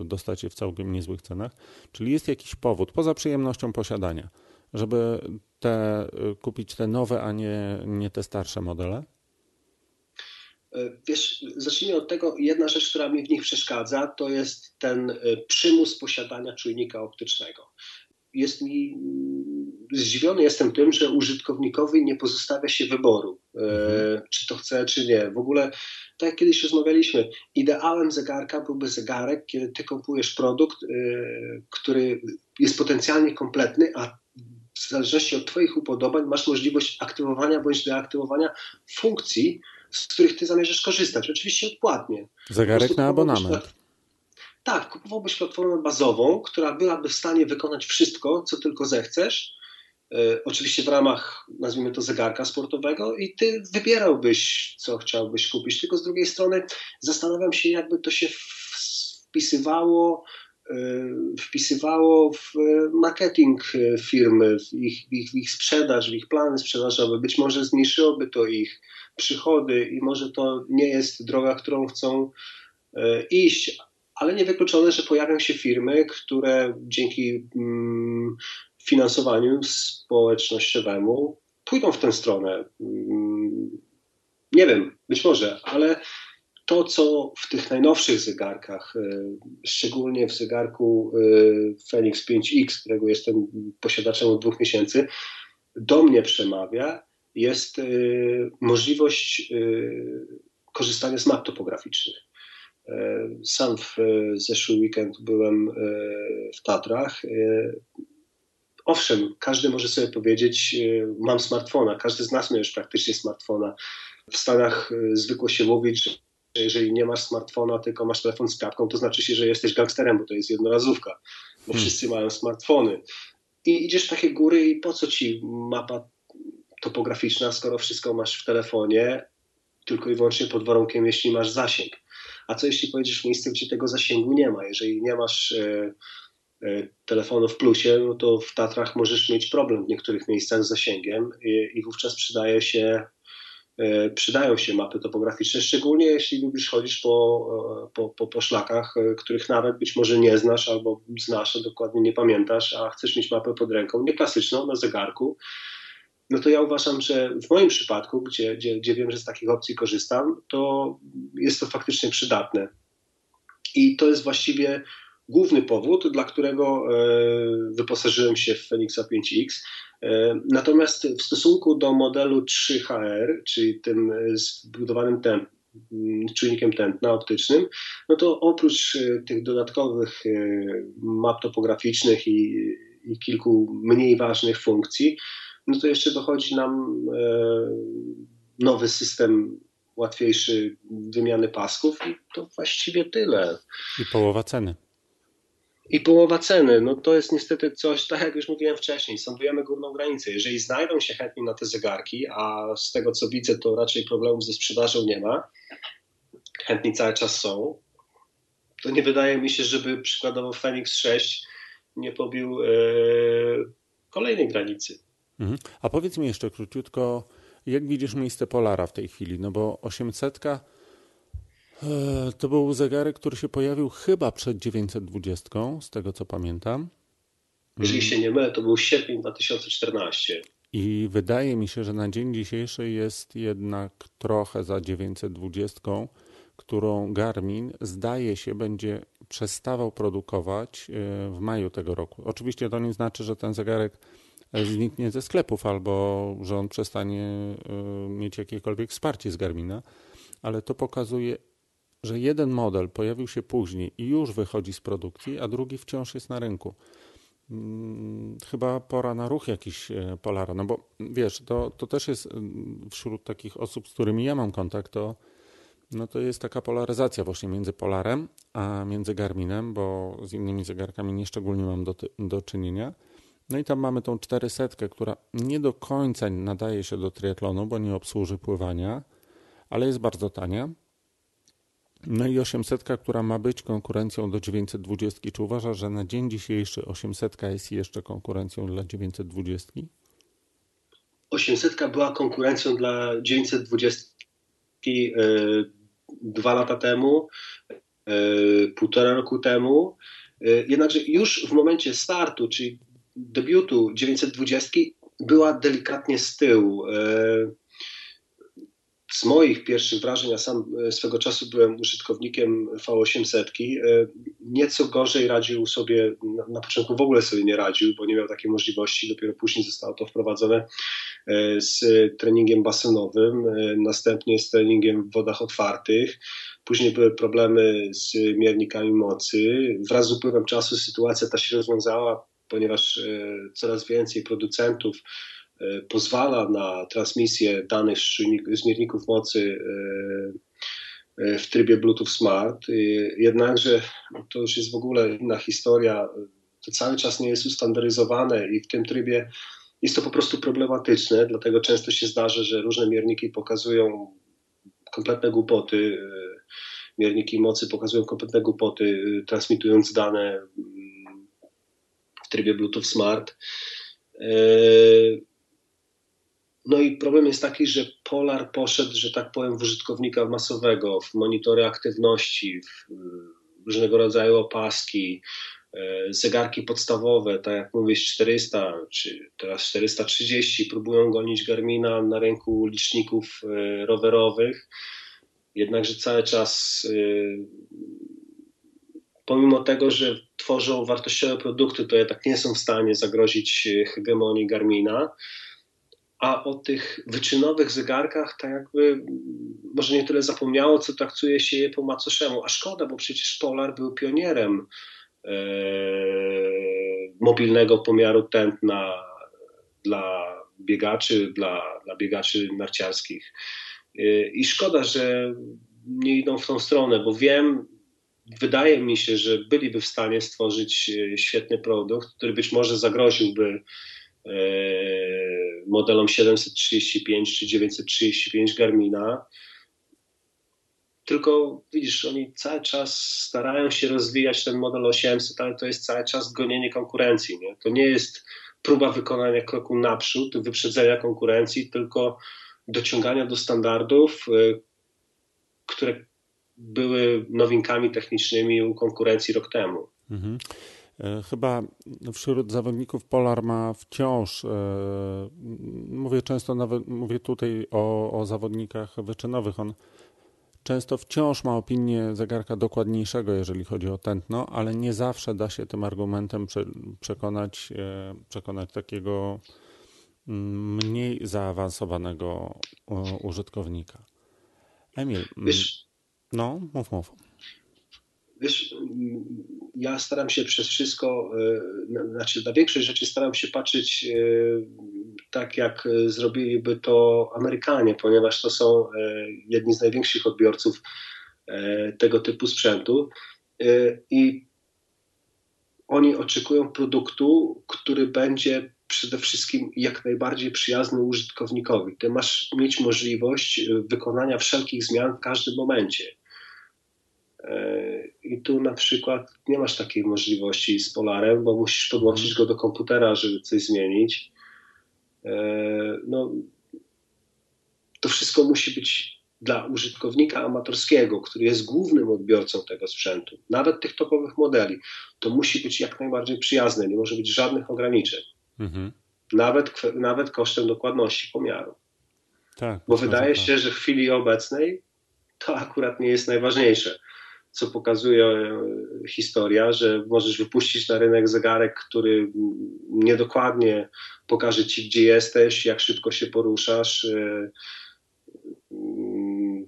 A: e, dostać je w całkiem niezłych cenach, czyli jest jakiś powód, poza przyjemnością posiadania, żeby te, kupić te nowe, a nie, nie te starsze modele?
B: E, wiesz, zacznijmy od tego, jedna rzecz, która mi w nich przeszkadza, to jest ten e, przymus posiadania czujnika optycznego. Jest mi, zdziwiony jestem tym, że użytkownikowi nie pozostawia się wyboru, e, mhm. czy to chce, czy nie. W ogóle, tak jak kiedyś rozmawialiśmy, ideałem zegarka byłby zegarek, kiedy ty kupujesz produkt, który jest potencjalnie kompletny, a w zależności od Twoich upodobań masz możliwość aktywowania bądź deaktywowania funkcji, z których Ty zamierzasz korzystać. Oczywiście odpłatnie.
A: Zegarek na abonament.
B: Tak, kupowałbyś platformę bazową, która byłaby w stanie wykonać wszystko, co tylko zechcesz. E, oczywiście w ramach, nazwijmy to, zegarka sportowego, i ty wybierałbyś, co chciałbyś kupić. Tylko z drugiej strony zastanawiam się, jakby to się wpisywało Y, wpisywało w marketing firmy, w ich, w ich, w ich sprzedaż, w ich plany sprzedażowe. Być może zmniejszyłoby to ich przychody i może to nie jest droga, którą chcą y, iść, ale niewykluczone, że pojawią się firmy, które dzięki mm, finansowaniu społecznościowemu pójdą w tę stronę. Mm, nie wiem, być może, ale to, co w tych najnowszych zegarkach, e, szczególnie w zegarku e, Fenix 5X, którego jestem posiadaczem od dwóch miesięcy, do mnie przemawia, jest e, możliwość korzystania z map topograficznych. Sam w zeszły weekend byłem w Tatrach. Owszem, każdy może sobie powiedzieć, mam smartfona, każdy z nas ma już praktycznie smartfona. W Stanach zwykło się mówić, że jeżeli nie masz smartfona, tylko masz telefon z klapką, to znaczy się, że jesteś gangsterem, bo to jest jednorazówka, bo hmm. wszyscy mają smartfony. I idziesz w takie góry i po co ci mapa topograficzna, skoro wszystko masz w telefonie, tylko i wyłącznie pod warunkiem, jeśli masz zasięg. A co jeśli pojedziesz w miejsce, gdzie tego zasięgu nie ma? Jeżeli nie masz e, e, telefonu w plusie, no to w Tatrach możesz mieć problem w niektórych miejscach z zasięgiem i, i wówczas przydaje się E, przydają się mapy topograficzne, szczególnie jeśli lubisz chodzić po, po, po, po szlakach, których nawet być może nie znasz albo znasz, a dokładnie nie pamiętasz, a chcesz mieć mapę pod ręką, nie klasyczną, na zegarku, no to ja uważam, że w moim przypadku, gdzie, gdzie, gdzie wiem, że z takich opcji korzystam, to jest to faktycznie przydatne. I to jest właściwie główny powód, dla którego wyposażyłem się w Fenixa 5X. E, natomiast w stosunku do modelu 3HR, czyli tym zbudowanym temp, mm, czujnikiem tętna optycznym, no to oprócz e, tych dodatkowych e, map topograficznych i, i kilku mniej ważnych funkcji, no to jeszcze dochodzi nam nowy system łatwiejszy wymiany pasków i to właściwie tyle.
A: I połowa ceny.
B: i połowa ceny. No to jest niestety coś, tak jak już mówiłem wcześniej, sądujemy górną granicę. Jeżeli znajdą się chętni na te zegarki, a z tego co widzę, to raczej problemów ze sprzedażą nie ma, chętni cały czas są, to nie wydaje mi się, żeby przykładowo Phoenix 6 nie pobił e, kolejnej granicy.
A: Mhm. A powiedz mi jeszcze króciutko, jak widzisz miejsce Polara w tej chwili? No bo 800 e, to był zegarek, który się pojawił chyba przed 920, z tego co pamiętam.
B: Jeżeli się nie mylę, to był sierpień 2014.
A: I wydaje mi się, że na dzień dzisiejszy jest jednak trochę za 920, którą Garmin zdaje się będzie przestawał produkować e, w maju tego roku. Oczywiście to nie znaczy, że ten zegarek zniknie ze sklepów albo że on przestanie y, mieć jakiekolwiek wsparcie z Garmina, ale to pokazuje, że jeden model pojawił się później i już wychodzi z produkcji, a drugi wciąż jest na rynku. Mm, chyba pora na ruch jakiś e, Polara, no bo wiesz, to, to też jest wśród takich osób, z którymi ja mam kontakt, to, no to jest taka polaryzacja właśnie między Polarem a między Garminem, bo z innymi zegarkami nieszczególnie mam do, do czynienia. No i tam mamy tą 400, która nie do końca nadaje się do triatlonu, bo nie obsłuży pływania, ale jest bardzo tania. No i 800, która ma być konkurencją do 920. Czy uważasz, że na dzień dzisiejszy 800 jest jeszcze konkurencją dla 920?
B: 800 była konkurencją dla 920 e, dwa lata temu, e, półtora roku temu. E, jednakże już w momencie startu, czyli debiutu 920 była delikatnie z tyłu. E, z moich pierwszych wrażeń, ja sam e, swego czasu byłem użytkownikiem V800, e, nieco gorzej radził sobie, na początku w ogóle sobie nie radził, bo nie miał takiej możliwości, dopiero później zostało to wprowadzone z treningiem basenowym, następnie z treningiem w wodach otwartych. Później były problemy z miernikami mocy. Wraz z upływem czasu sytuacja ta się rozwiązała ponieważ e, coraz więcej producentów e, pozwala na transmisję danych z mierników mocy e, w trybie Bluetooth Smart. Jednakże to już jest w ogóle inna historia. To cały czas nie jest ustandaryzowane i w tym trybie jest to po prostu problematyczne, dlatego często się zdarza, że różne mierniki pokazują kompletne głupoty. Mierniki mocy pokazują kompletne głupoty, transmitując dane trybie Bluetooth Smart. E, no i problem jest taki, że Polar poszedł, że tak powiem, w użytkownika masowego, w monitory aktywności, w różnego rodzaju opaski, e, zegarki podstawowe, tak jak mówisz 400 czy teraz 430, próbują gonić Garmina na rynku liczników e, rowerowych. Jednakże cały czas pomimo tego, że tworzą wartościowe produkty, to jednak nie są w stanie zagrozić hegemonii Garmina. A o tych wyczynowych zegarkach, tak jakby może nie tyle zapomniało, co traktuje się je po macoszemu. A szkoda, bo przecież Polar był pionierem e, mobilnego pomiaru tętna dla biegaczy, dla, dla biegaczy narciarskich. E, I szkoda, że nie idą w tą stronę, bo wiem, wydaje mi się, że byliby w stanie stworzyć e, świetny produkt, który być może zagroziłby e, modelom 735 czy 935 Garmina. Tylko widzisz, oni cały czas starają się rozwijać ten model 800, ale to jest cały czas gonienie konkurencji. Nie? To nie jest próba wykonania kroku naprzód, wyprzedzenia konkurencji, tylko dociągania do standardów, e, które były nowinkami technicznymi u konkurencji rok temu. Mhm.
A: E, chyba wśród zawodników Polar ma wciąż, e, mówię często nawet, mówię tutaj o, o zawodnikach wyczynowych, on często wciąż ma opinię zegarka dokładniejszego, jeżeli chodzi o tętno, ale nie zawsze da się tym argumentem przekonać, e, przekonać takiego mm, mniej zaawansowanego użytkownika. Emil,
B: Wiesz,
A: no, mów, mów.
B: Wiesz, ja staram się przez wszystko, e, znaczy na większość rzeczy staram się patrzeć e, tak, jak zrobiliby to Amerykanie, ponieważ to są e, jedni z największych odbiorców tego typu sprzętu. I oni oczekują produktu, który będzie przede wszystkim jak najbardziej przyjazny użytkownikowi. Ty masz mieć możliwość wykonania wszelkich zmian w każdym momencie. I tu na przykład nie masz takiej możliwości z Polarem, bo musisz podłączyć go do komputera, żeby coś zmienić. E, no, to wszystko musi być dla użytkownika amatorskiego, który jest głównym odbiorcą tego sprzętu, nawet tych topowych modeli, to musi być jak najbardziej przyjazne, nie może być żadnych ograniczeń. Mhm. Nawet, nawet kosztem dokładności pomiaru. Tak, Bo wydaje tak. się, że w chwili obecnej to akurat nie jest najważniejsze. Co pokazuje e, historia, że możesz wypuścić na rynek zegarek, który niedokładnie pokaże ci, gdzie jesteś, jak szybko się poruszasz, e,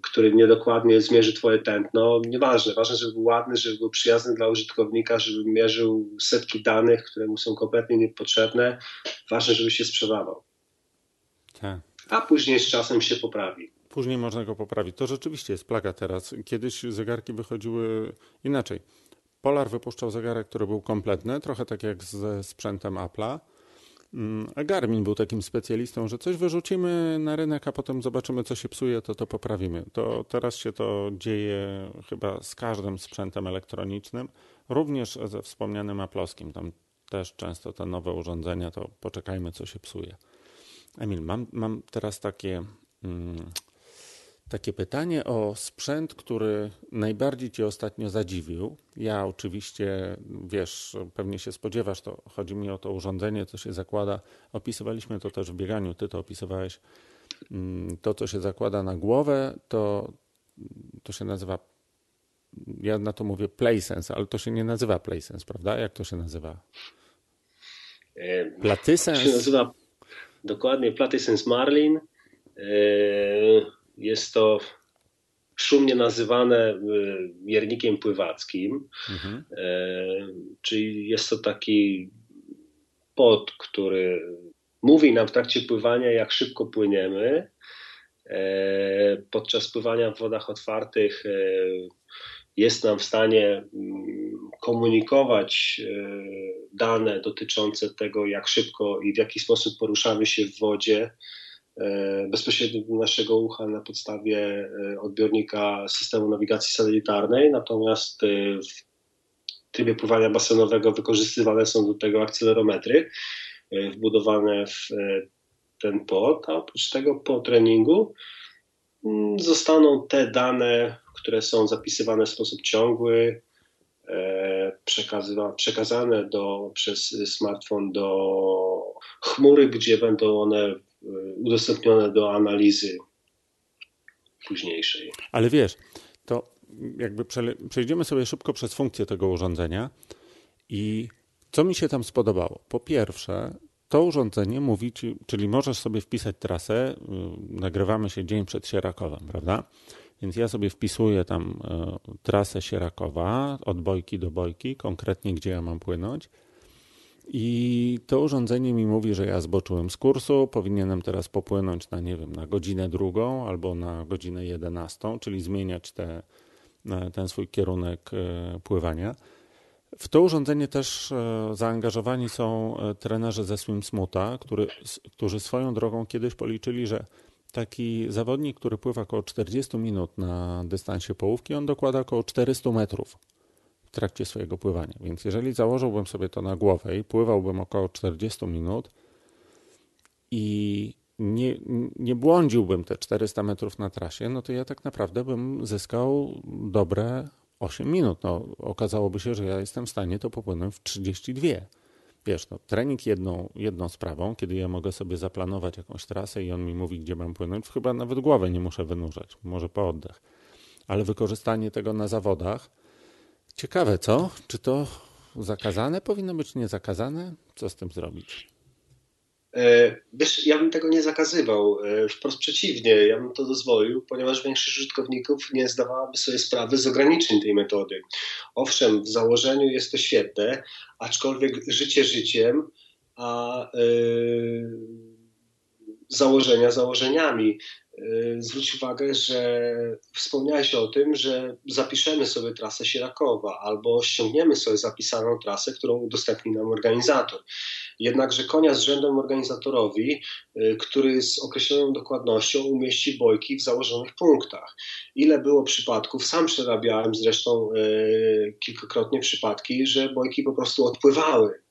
B: który niedokładnie zmierzy twoje tętno. Nieważne, ważne, żeby był ładny, żeby był przyjazny dla użytkownika, żeby mierzył setki danych, które mu są kompletnie niepotrzebne. Ważne, żeby się sprzedawał. Tak. A później z czasem się poprawi.
A: Później można go poprawić. To rzeczywiście jest plaga teraz. Kiedyś zegarki wychodziły inaczej. Polar wypuszczał zegarek, który był kompletny, trochę tak jak ze sprzętem Apple'a Mm, a Garmin był takim specjalistą, że coś wyrzucimy na rynek, a potem zobaczymy, co się psuje, to to poprawimy. To teraz się to dzieje chyba z każdym sprzętem elektronicznym, również ze wspomnianym Aploskim. Tam też często te nowe urządzenia, to poczekajmy, co się psuje. Emil, mam, mam teraz takie mm, takie pytanie o sprzęt, który najbardziej Cię ostatnio zadziwił. Ja oczywiście, wiesz, pewnie się spodziewasz, to chodzi mi o to urządzenie, co się zakłada. Opisywaliśmy to też w bieganiu, Ty to opisywałeś. Mm, to, co się zakłada na głowę, to, to się nazywa, ja na to mówię PlaySense, ale to się nie nazywa PlaySense, prawda? Jak to się nazywa?
B: Platysens? To się nazywa dokładnie Platysens Marlin. Jest to szumnie nazywane y, miernikiem pływackim, mhm. E, czyli jest to taki pod, który mówi nam w trakcie pływania, jak szybko płyniemy. E, podczas pływania w wodach otwartych e, jest nam w stanie mm, komunikować dane dotyczące tego, jak szybko i w jaki sposób poruszamy się w wodzie bezpośrednio do naszego ucha na podstawie e, odbiornika systemu nawigacji satelitarnej, natomiast e, w trybie pływania basenowego wykorzystywane są do tego akcelerometry wbudowane w ten pod, a oprócz tego po treningu mm, zostaną te dane, które są zapisywane w sposób ciągły, przekazane do, przez smartfon do chmury, gdzie będą one udostępnione do analizy późniejszej.
A: Ale wiesz, to jakby przejdziemy sobie szybko przez funkcję tego urządzenia i co mi się tam spodobało? Po pierwsze, to urządzenie mówi ci, czyli możesz sobie wpisać trasę, y, nagrywamy się dzień przed Sierakowem, prawda? Więc ja sobie wpisuję tam y, trasę Sierakowa od bojki do bojki, konkretnie gdzie ja mam płynąć i to urządzenie mi mówi, że ja zboczyłem z kursu, powinienem teraz popłynąć na, nie wiem, na godzinę drugą albo na godzinę jedenastą, czyli zmieniać te, ten swój kierunek e, pływania. W to urządzenie też e, zaangażowani są e, trenerzy ze SwimSmuta, który, którzy swoją drogą kiedyś policzyli, że taki zawodnik, który pływa około 40 minut na dystansie połówki, on dokłada około 400 metrów trakcie swojego pływania. Więc jeżeli założyłbym sobie to na głowę i pływałbym około 40 minut i nie, nie błądziłbym te 400 metrów na trasie, no to ja tak naprawdę bym zyskał dobre 8 minut. No, okazałoby się, że ja jestem w stanie to popłynąć w 32. Wiesz, no, trening jedną, jedną sprawą, kiedy ja mogę sobie zaplanować jakąś trasę i on mi mówi, gdzie mam płynąć, chyba nawet głowę nie muszę wynurzać, może po oddech. Ale wykorzystanie tego na zawodach, Ciekawe, co? Czy to zakazane powinno być, niezakazane? Co z tym zrobić?
B: E, wiesz, ja bym tego nie zakazywał. E, wprost przeciwnie, ja bym to dozwolił, ponieważ większość użytkowników nie zdawałaby sobie sprawy z ograniczeń tej metody. Owszem, w założeniu jest to świetne, aczkolwiek życie życiem, a yy, założenia założeniami. Y, zwróć uwagę, że wspomniałeś o tym, że zapiszemy sobie trasę Sierakowa albo ściągniemy sobie zapisaną trasę, którą udostępni nam organizator. Jednakże konia z rzędem organizatorowi, y, który z określoną dokładnością umieści bojki w założonych punktach. Ile było przypadków, sam przerabiałem zresztą y, kilkakrotnie przypadki, że bojki po prostu odpływały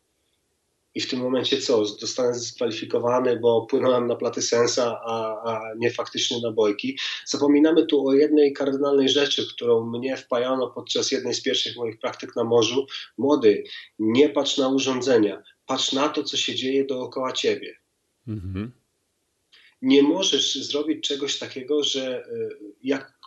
B: i w tym momencie co? Zostanę zdyskwalifikowany, bo płynąłem na platy sensa, a, a nie faktycznie na bojki. Zapominamy tu o jednej kardynalnej rzeczy, którą mnie wpajano podczas jednej z pierwszych moich praktyk na morzu. Młody, nie patrz na urządzenia, patrz na to, co się dzieje dookoła ciebie. Mhm. Nie możesz zrobić czegoś takiego, że y, jak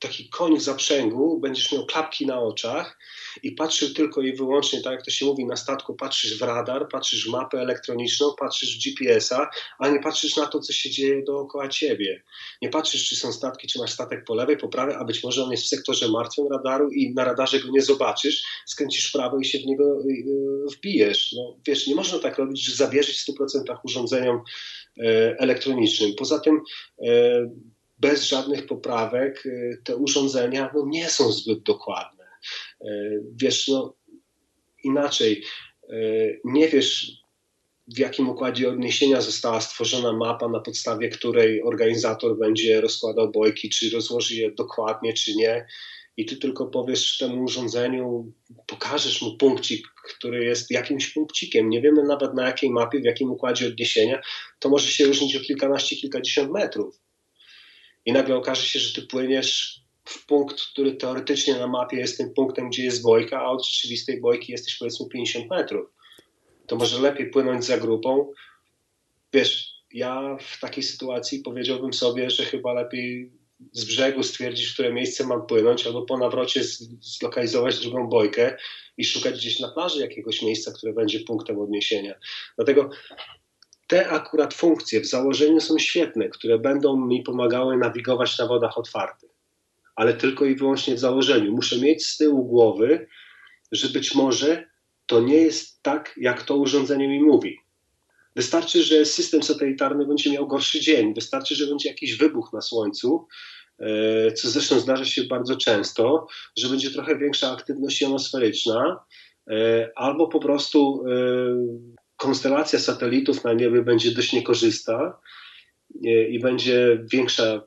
B: taki koń w zaprzęgu, będziesz miał klapki na oczach i patrzył tylko i wyłącznie, tak jak to się mówi na statku, patrzysz w radar, patrzysz w mapę elektroniczną, patrzysz w GPS-a, a nie patrzysz na to, co się dzieje dookoła ciebie. Nie patrzysz, czy są statki, czy masz statek po lewej, po prawej, a być może on jest w sektorze martwym radaru i na radarze go nie zobaczysz, skręcisz w prawo i się w niego y, y, wbijesz. No, wiesz, nie można tak robić, że zawierzyć w 100% urządzeniom e, elektronicznym. Poza tym e, bez żadnych poprawek y, te urządzenia no, nie są zbyt dokładne. Y, wiesz, no inaczej, y, nie wiesz w jakim układzie odniesienia została stworzona mapa, na podstawie której organizator będzie rozkładał bojki, czy rozłoży je dokładnie, czy nie. I ty tylko powiesz temu urządzeniu, pokażesz mu punkcik, który jest jakimś punkcikiem. Nie wiemy nawet na jakiej mapie, w jakim układzie odniesienia. To może się różnić o kilkanaście, kilkadziesiąt metrów i nagle okaże się, że ty płyniesz w punkt, który teoretycznie na mapie jest tym punktem, gdzie jest bojka, a od rzeczywistej bojki jesteś powiedzmy 50 metrów. To może lepiej płynąć za grupą. Wiesz, ja w takiej sytuacji powiedziałbym sobie, że chyba lepiej z brzegu stwierdzić, w które miejsce mam płynąć, albo po nawrocie zlokalizować drugą bojkę i szukać gdzieś na plaży jakiegoś miejsca, które będzie punktem odniesienia. Dlatego te akurat funkcje w założeniu są świetne, które będą mi pomagały nawigować na wodach otwartych, ale tylko i wyłącznie w założeniu. Muszę mieć z tyłu głowy, że być może to nie jest tak, jak to urządzenie mi mówi. Wystarczy, że system satelitarny będzie miał gorszy dzień, wystarczy, że będzie jakiś wybuch na Słońcu, e, co zresztą zdarza się bardzo często, że będzie trochę większa aktywność jonosferyczna, e, albo po prostu e, konstelacja satelitów na niebie będzie dość niekorzysta i będzie większa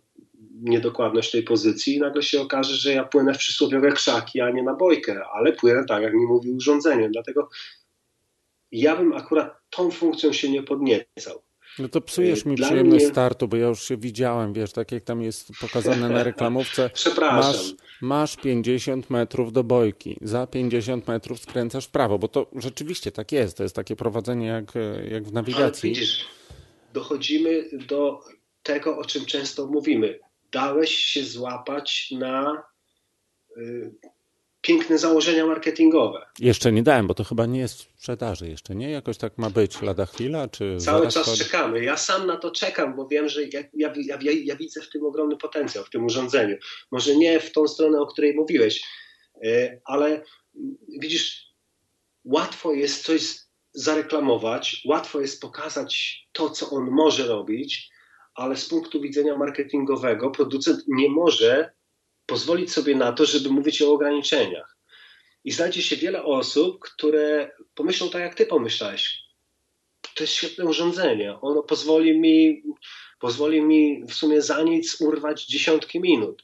B: niedokładność tej pozycji i nagle się okaże, że ja płynę w przysłowiowe krzaki, a nie na bojkę, ale płynę tak, jak mi mówi urządzenie. Dlatego ja bym akurat tą funkcją się nie podniecał.
A: No to psujesz mi Dla przyjemność mnie... startu, bo ja już się widziałem, wiesz, tak jak tam jest pokazane na (laughs) reklamówce.
B: Przepraszam.
A: Masz, masz 50 metrów do bojki, za 50 metrów skręcasz w prawo, bo to rzeczywiście tak jest, to jest takie prowadzenie jak, jak w nawigacji.
B: Ale widzisz, dochodzimy do tego, o czym często mówimy. Dałeś się złapać na y, piękne założenia marketingowe.
A: Jeszcze nie dałem, bo to chyba nie jest w sprzedaży jeszcze, nie? Jakoś tak ma być lada chwila, czy
B: Cały czas pod... czekamy. Ja sam na to czekam, bo wiem, że ja, ja, ja, ja, widzę w tym ogromny potencjał, w tym urządzeniu. Może nie w tą stronę, o której mówiłeś, e, ale widzisz, łatwo jest coś zareklamować, łatwo jest pokazać to, co on może robić, ale z punktu widzenia marketingowego producent nie może pozwolić sobie na to, żeby mówić o ograniczeniach. I znajdzie się wiele osób, które pomyślą tak, jak ty pomyślałeś. To jest świetne urządzenie. Ono pozwoli mi, pozwoli mi w sumie za nic urwać dziesiątki minut.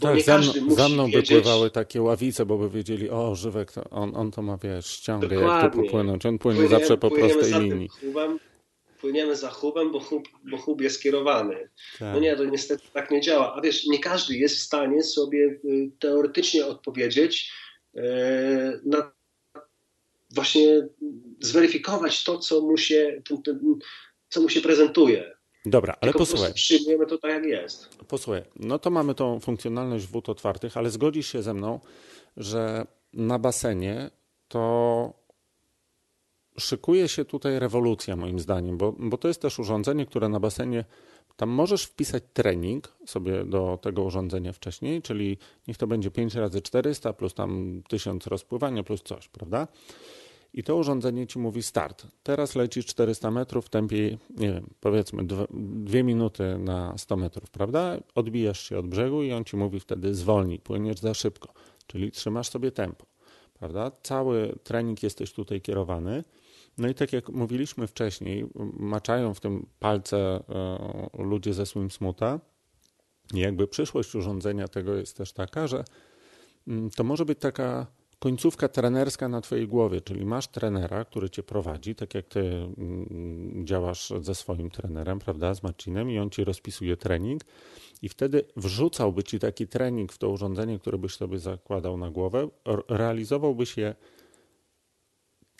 A: Bo tak, za, mną, za mną wiedzieć... by pływały takie ławice, bo by wiedzieli, o, Żywek, to on, on to ma, wiesz, ściągę, jak tu popłynąć. On płynie zawsze po prostej linii
B: płyniemy za hubem, bo hub, bo hub jest kierowany. Tak. No nie, to niestety tak nie działa. A wiesz, nie każdy jest w stanie sobie y, teoretycznie odpowiedzieć y, na właśnie zweryfikować to, co mu się, co mu się prezentuje.
A: Dobra, ale Tylko posłuchaj.
B: Przyjmujemy to tak, jak jest.
A: Posłuchaj, no to mamy tą funkcjonalność wód otwartych, ale zgodzisz się ze mną, że na basenie to szykuje się tutaj rewolucja, moim zdaniem, bo, bo to jest też urządzenie, które na basenie tam możesz wpisać trening sobie do tego urządzenia wcześniej, czyli niech to będzie 5 razy 400 plus tam 1000 rozpływania plus coś, prawda? i to urządzenie ci mówi start. Teraz leci 400 metrów w tempie, nie wiem, powiedzmy 2 minuty na 100 metrów, prawda? Odbijasz się od brzegu i on ci mówi wtedy zwolnij, płyniesz za szybko, czyli trzymasz sobie tempo, prawda? Cały trening jesteś tutaj kierowany. No i tak jak mówiliśmy wcześniej, maczają w tym palce e, ludzie ze Swim Smuta. I jakby przyszłość urządzenia tego jest też taka, że mm, to może być taka końcówka trenerska na Twojej głowie, czyli masz trenera, który Cię prowadzi, tak jak Ty mm, działasz ze swoim trenerem, prawda, z Marcinem i on Ci rozpisuje trening i wtedy wrzucałby Ci taki trening w to urządzenie, które byś sobie zakładał na głowę, realizowałbyś je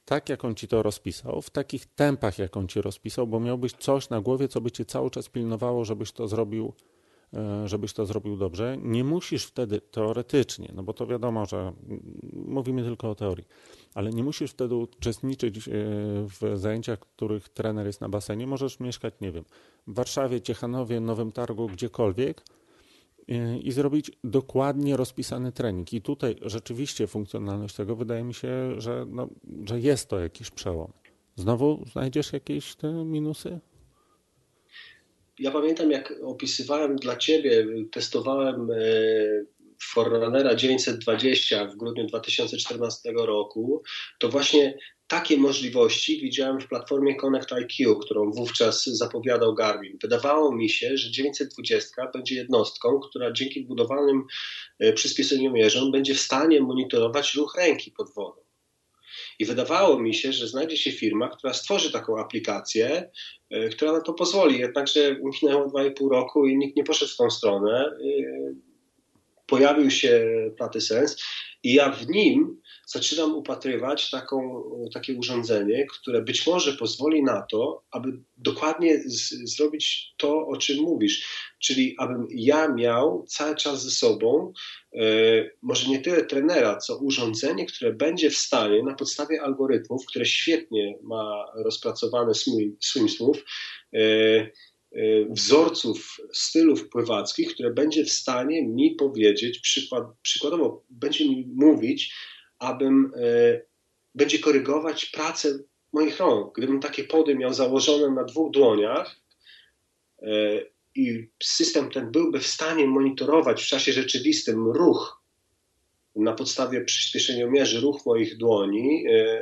A: tak, jak on Ci to rozpisał, w takich tempach, jak on Ci rozpisał, bo miałbyś coś na głowie, co by Cię cały czas pilnowało, żebyś to zrobił E, żebyś to zrobił dobrze. Nie musisz wtedy teoretycznie, no bo to wiadomo, że mówimy tylko o teorii, ale nie musisz wtedy uczestniczyć e, w zajęciach, których trener jest na basenie. Możesz mieszkać, nie wiem, w Warszawie, Ciechanowie, Nowym Targu, gdziekolwiek i zrobić dokładnie rozpisany trening. I tutaj rzeczywiście funkcjonalność tego wydaje mi się, że, no, że jest to jakiś przełom. Znowu znajdziesz jakieś te minusy?
B: ja pamiętam, jak opisywałem dla ciebie, testowałem e, Forerunnera 920 w grudniu 2014 roku, to właśnie takie możliwości widziałem w platformie Connect IQ, którą wówczas zapowiadał Garmin. Wydawało mi się, że 920 będzie jednostką, która dzięki budowanym e, przyspieszeniomierzom będzie w stanie monitorować ruch ręki pod wodą. I wydawało mi się, że znajdzie się firma, która stworzy taką aplikację, e, która na to pozwoli. Jednakże minęło 2,5 roku i nikt nie poszedł w tą stronę. E, pojawił się PlatySense i ja w nim zaczynam upatrywać taką, takie urządzenie, które być może pozwoli na to, aby dokładnie z, zrobić to, o czym mówisz. Czyli abym ja miał cały czas ze sobą, e, może nie tyle trenera, co urządzenie, które będzie w stanie na podstawie algorytmów, które świetnie ma rozpracowane SwimSmooth, e, e, wzorców stylów pływackich, które będzie w stanie mi powiedzieć, przykład, przykładowo będzie mi mówić, abym e, będzie korygować pracę moich rąk. Gdybym takie pody miał założone na dwóch dłoniach e, i system ten byłby w stanie monitorować w czasie rzeczywistym ruch na podstawie przyspieszeniomierzy, ruch moich dłoni, e,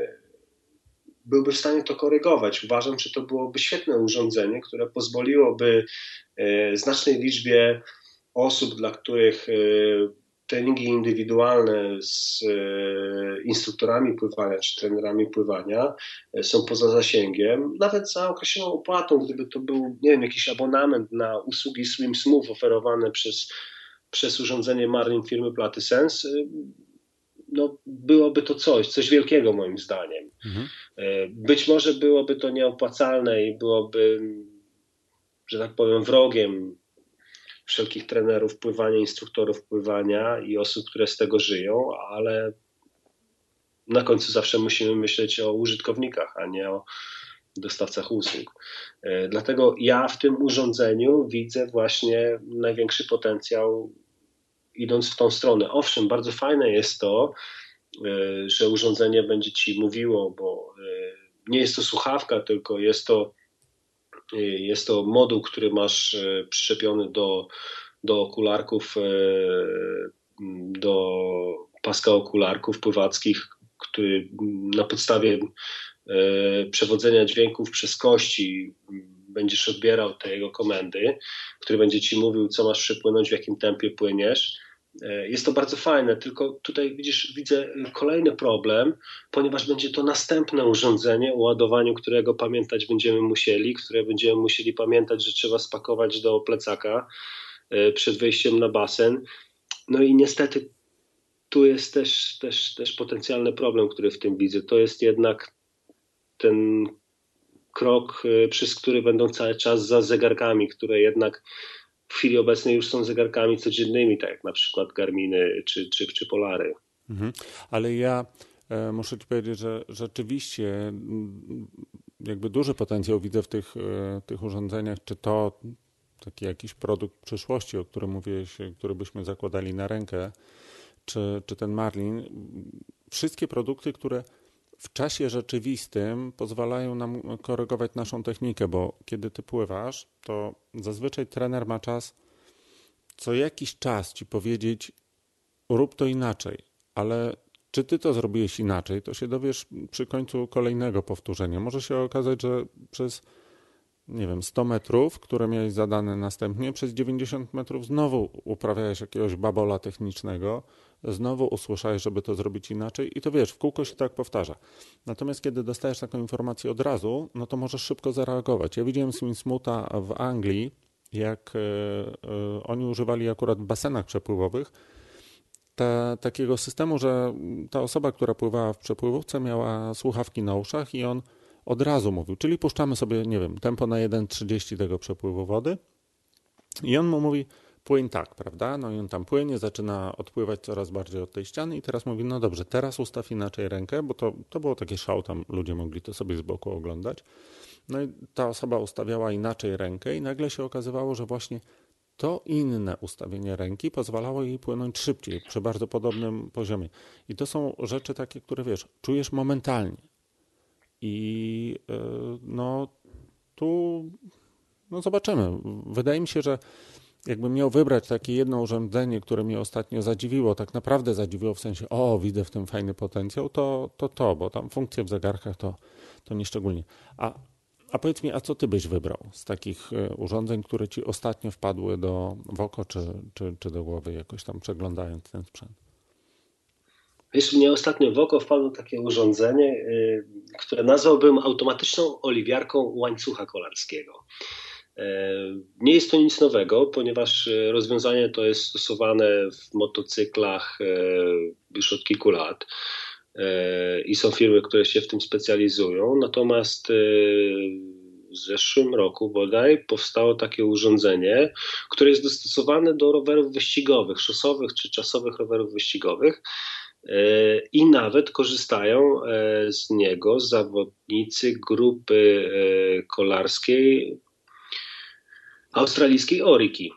B: byłby w stanie to korygować. Uważam, że to byłoby świetne urządzenie, które pozwoliłoby znacznej liczbie osób, dla których treningi indywidualne z e, instruktorami pływania czy trenerami pływania e, są poza zasięgiem, nawet za określoną opłatą, gdyby to był, nie wiem, jakiś abonament na usługi Swim Smooth oferowane przez, przez urządzenie Marlin firmy PlatySense, e, no, byłoby to coś, coś wielkiego moim zdaniem. Mhm. Być może byłoby to nieopłacalne i byłoby, że tak powiem, wrogiem wszelkich trenerów pływania, instruktorów pływania i osób, które z tego żyją, ale na końcu zawsze musimy myśleć o użytkownikach, a nie o dostawcach usług. E, dlatego ja w tym urządzeniu widzę właśnie największy potencjał idąc w tą stronę. Owszem, bardzo fajne jest to, e, że urządzenie będzie ci mówiło, bo e, nie jest to słuchawka, tylko jest to jest to moduł, który masz y, przyczepiony do, do okularków, y, do paska okularków pływackich, który na podstawie przewodzenia dźwięków przez kości będziesz odbierał te jego komendy, który będzie ci mówił, co masz przepłynąć, w jakim tempie płyniesz jest to bardzo fajne, tylko tutaj widzisz, widzę kolejny problem, ponieważ będzie to następne urządzenie, o ładowaniu którego pamiętać będziemy musieli, które będziemy musieli pamiętać, że trzeba spakować do plecaka e, przed wejściem na basen. No i niestety tu jest też, też, też potencjalny problem, który w tym widzę. To jest jednak ten krok, e, przez który będą cały czas za zegarkami, które jednak w chwili obecnej już są zegarkami codziennymi, tak jak na przykład Garminy czy, czy, czy Polary.
A: Mhm. Ale ja e, muszę ci powiedzieć, że rzeczywiście mm, jakby duży potencjał widzę w tych, e, tych urządzeniach, czy to taki jakiś produkt przyszłości, o którym mówiłeś, który byśmy zakładali na rękę, czy, czy ten Marlin. Wszystkie produkty, które w czasie rzeczywistym pozwalają nam korygować naszą technikę, bo kiedy ty pływasz, to zazwyczaj trener ma czas co jakiś czas ci powiedzieć, rób to inaczej, ale czy ty to zrobiłeś inaczej, to się dowiesz przy końcu kolejnego powtórzenia. Może się okazać, że przez nie wiem, 100 metrów, które miałeś zadane następnie, przez 90 metrów znowu uprawiałeś jakiegoś babola technicznego, znowu usłyszałeś, żeby to zrobić inaczej i to wiesz, w kółko się tak powtarza. Natomiast kiedy dostajesz taką informację od razu, no to możesz szybko zareagować. Ja widziałem Swinsmuta w Anglii, jak e, e, oni używali akurat w basenach przepływowych, ta, takiego systemu, że ta osoba, która pływała w przepływówce, miała słuchawki na uszach i on od razu mówił, czyli puszczamy sobie, nie wiem, tempo na 1,30 tego przepływu wody i on mu mówi, płyń tak, prawda? No i on tam płynie, zaczyna odpływać coraz bardziej od tej ściany i teraz mówi, no dobrze, teraz ustaw inaczej rękę, bo to, to było takie szał, tam ludzie mogli to sobie z boku oglądać. No i ta osoba ustawiała inaczej rękę i nagle się okazywało, że właśnie to inne ustawienie ręki pozwalało jej płynąć szybciej, przy bardzo podobnym poziomie. I to są rzeczy takie, które wiesz, czujesz momentalnie. I yy, no tu no zobaczymy. Wydaje mi się, że jakbym miał wybrać takie jedno urządzenie, które mnie ostatnio zadziwiło, tak naprawdę zadziwiło w sensie, o, widzę w tym fajny potencjał, to to, to bo tam funkcje w zegarkach to, to nieszczególnie. A a powiedz mi, a co ty byś wybrał z takich e, urządzeń, które ci ostatnio wpadły do, w oko czy, czy, czy do głowy, jakoś tam przeglądając ten sprzęt?
B: Wiesz, mnie ostatnio w oko wpadło takie urządzenie, y, które nazwałbym automatyczną oliwiarką łańcucha kolarskiego. E, nie jest to nic nowego, ponieważ e, rozwiązanie to jest stosowane w motocyklach już od kilku lat i są firmy, które się w tym specjalizują. Natomiast e, w zeszłym roku bodaj powstało takie urządzenie, które jest dostosowane do rowerów wyścigowych, szosowych czy czasowych rowerów wyścigowych. E, I nawet korzystają e, z niego zawodnicy grupy kolarskiej australijskiej Oriki.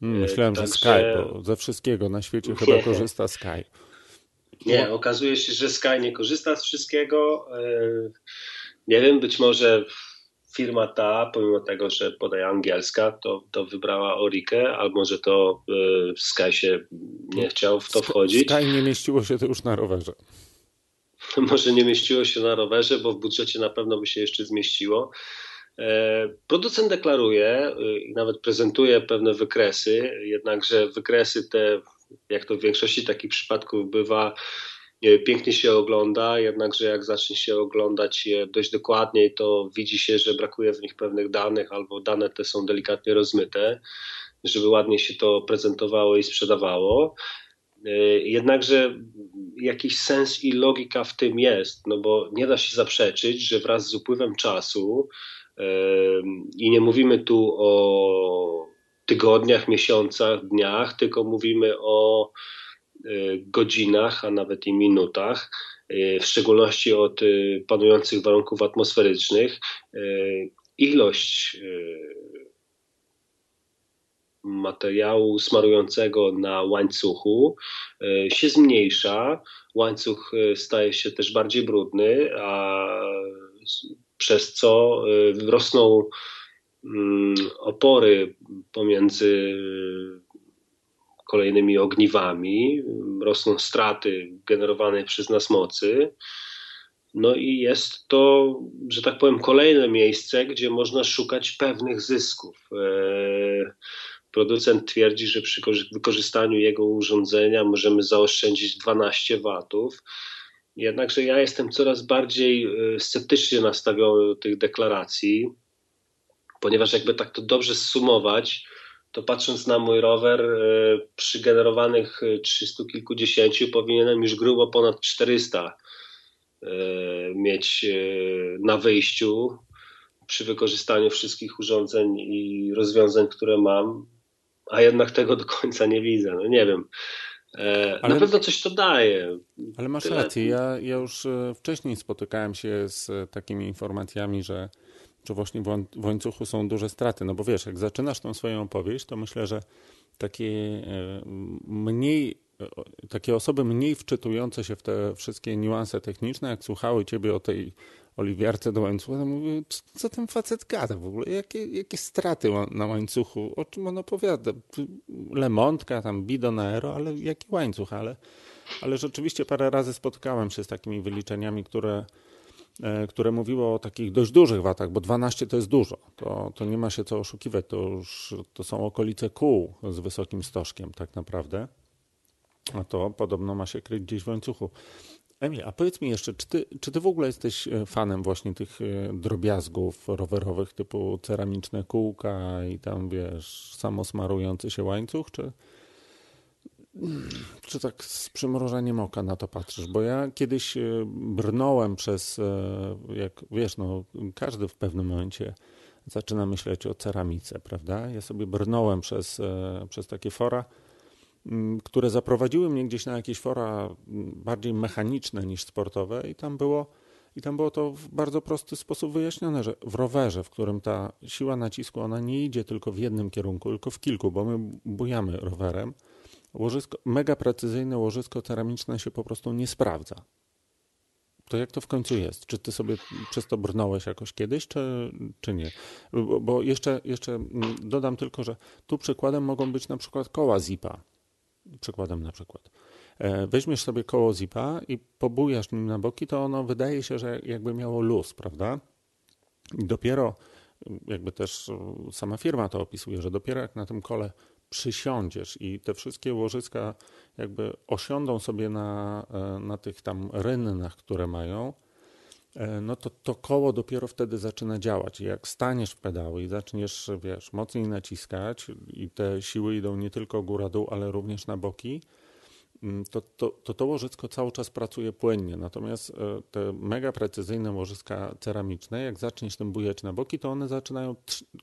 A: Hmm, myślałem, Także... że Sky, bo ze wszystkiego na świecie chyba korzysta Sky.
B: Nie, okazuje się, że Sky nie korzysta z wszystkiego. E, nie wiem, być może firma ta, pomimo tego, że podaje angielska, to, to wybrała Orikę, albo że to e, Sky się nie chciał w to wchodzić.
A: Sky nie mieściło się to już na rowerze. (laughs)
B: Może nie mieściło się na rowerze, bo w budżecie na pewno by się jeszcze zmieściło. E, producent deklaruje i nawet prezentuje pewne wykresy, jednakże wykresy te jak to w większości takich przypadków bywa, pięknie się ogląda, jednakże jak zacznie się oglądać je dość dokładniej, to widzi się, że brakuje w nich pewnych danych albo dane te są delikatnie rozmyte, żeby ładnie się to prezentowało i sprzedawało. Jednakże jakiś sens i logika w tym jest, no bo nie da się zaprzeczyć, że wraz z upływem czasu i nie mówimy tu o tygodniach, miesiącach, dniach, tylko mówimy o e, godzinach, a nawet i minutach, e, w szczególności od e, panujących warunków atmosferycznych. Ilość materiału smarującego na łańcuchu się zmniejsza. Łańcuch staje się też bardziej brudny, a przez co rosną Mm, opory pomiędzy kolejnymi ogniwami, rosną straty generowane przez nas mocy. No i jest to, że tak powiem, kolejne miejsce, gdzie można szukać pewnych zysków. E, producent twierdzi, że przy wykorzystaniu jego urządzenia możemy zaoszczędzić 12 watów. Jednakże ja jestem coraz bardziej e, sceptycznie nastawiony do tych deklaracji ponieważ jakby tak to dobrze zsumować, to patrząc na mój rower, e, przy generowanych 300 e, kilkudziesięciu powinienem już grubo ponad 400 e, mieć na wyjściu przy wykorzystaniu wszystkich urządzeń i rozwiązań, które mam, a jednak tego do końca nie widzę. No nie wiem. Ale, na pewno coś to daje.
A: Ale masz Tyle. rację. Ja, ja już wcześniej spotykałem się z takimi informacjami, że czy właśnie w łańcuchu są duże straty. No bo wiesz, jak zaczynasz tą swoją opowieść, to myślę, że takie e, mniej takie osoby mniej wczytujące się w te wszystkie niuanse techniczne, jak słuchały ciebie o tej oliwiarce do łańcucha, mówię, co ten facet gada w ogóle, jakie, jakie straty na łańcuchu, o czym on opowiada, lemontka, tam bidon aero, ale jaki łańcuch, ale, ale rzeczywiście parę razy spotkałem się z takimi wyliczeniami, które E, które mówiło o takich dość dużych watach, bo 12 to jest dużo. To, to nie ma się co oszukiwać. To już to są okolice kół z wysokim stożkiem, tak naprawdę. A to podobno ma się kryć gdzieś w łańcuchu. Emil, a powiedz mi jeszcze, czy ty, czy ty w ogóle jesteś e, fanem właśnie tych e, drobiazgów rowerowych typu ceramiczne kółka i tam wiesz, samosmarujący się łańcuch, czy, czy tak z przymrożeniem oka na to patrzysz? Bo ja kiedyś e, brnąłem przez, jak wiesz, no, każdy w pewnym momencie zaczyna myśleć o ceramice, prawda? Ja sobie brnąłem przez, przez takie fora, które zaprowadziły mnie gdzieś na jakieś fora bardziej mechaniczne niż sportowe i tam było i tam było to w bardzo prosty sposób wyjaśnione, że w rowerze, w którym ta siła nacisku, ona nie idzie tylko w jednym kierunku, tylko w kilku, bo my bujamy rowerem, łożysko, mega precyzyjne łożysko ceramiczne się po prostu nie sprawdza. To jak to w końcu jest? Czy ty sobie przez to brnąłeś jakoś kiedyś, czy, czy nie? Bo, jeszcze, jeszcze dodam tylko, że tu przykładem mogą być na przykład koła zipa. Przykładem na przykład. E, weźmiesz sobie koło zipa i pobujasz nim na boki, to ono wydaje się, że jakby miało luz, prawda? I dopiero, jakby też sama firma to opisuje, że dopiero jak na tym kole przysiądziesz i te wszystkie łożyska jakby osiądą sobie na, e, na tych tam rynnach, które mają, e, no to to koło dopiero wtedy zaczyna działać. Jak staniesz w pedały i zaczniesz, wiesz, mocniej naciskać i te siły idą nie tylko góra-dół, ale również na boki, Mm, to to, to to łożysko cały czas pracuje płynnie. Natomiast e, te mega precyzyjne łożyska ceramiczne, jak zaczniesz tym bujać na boki, to one zaczynają,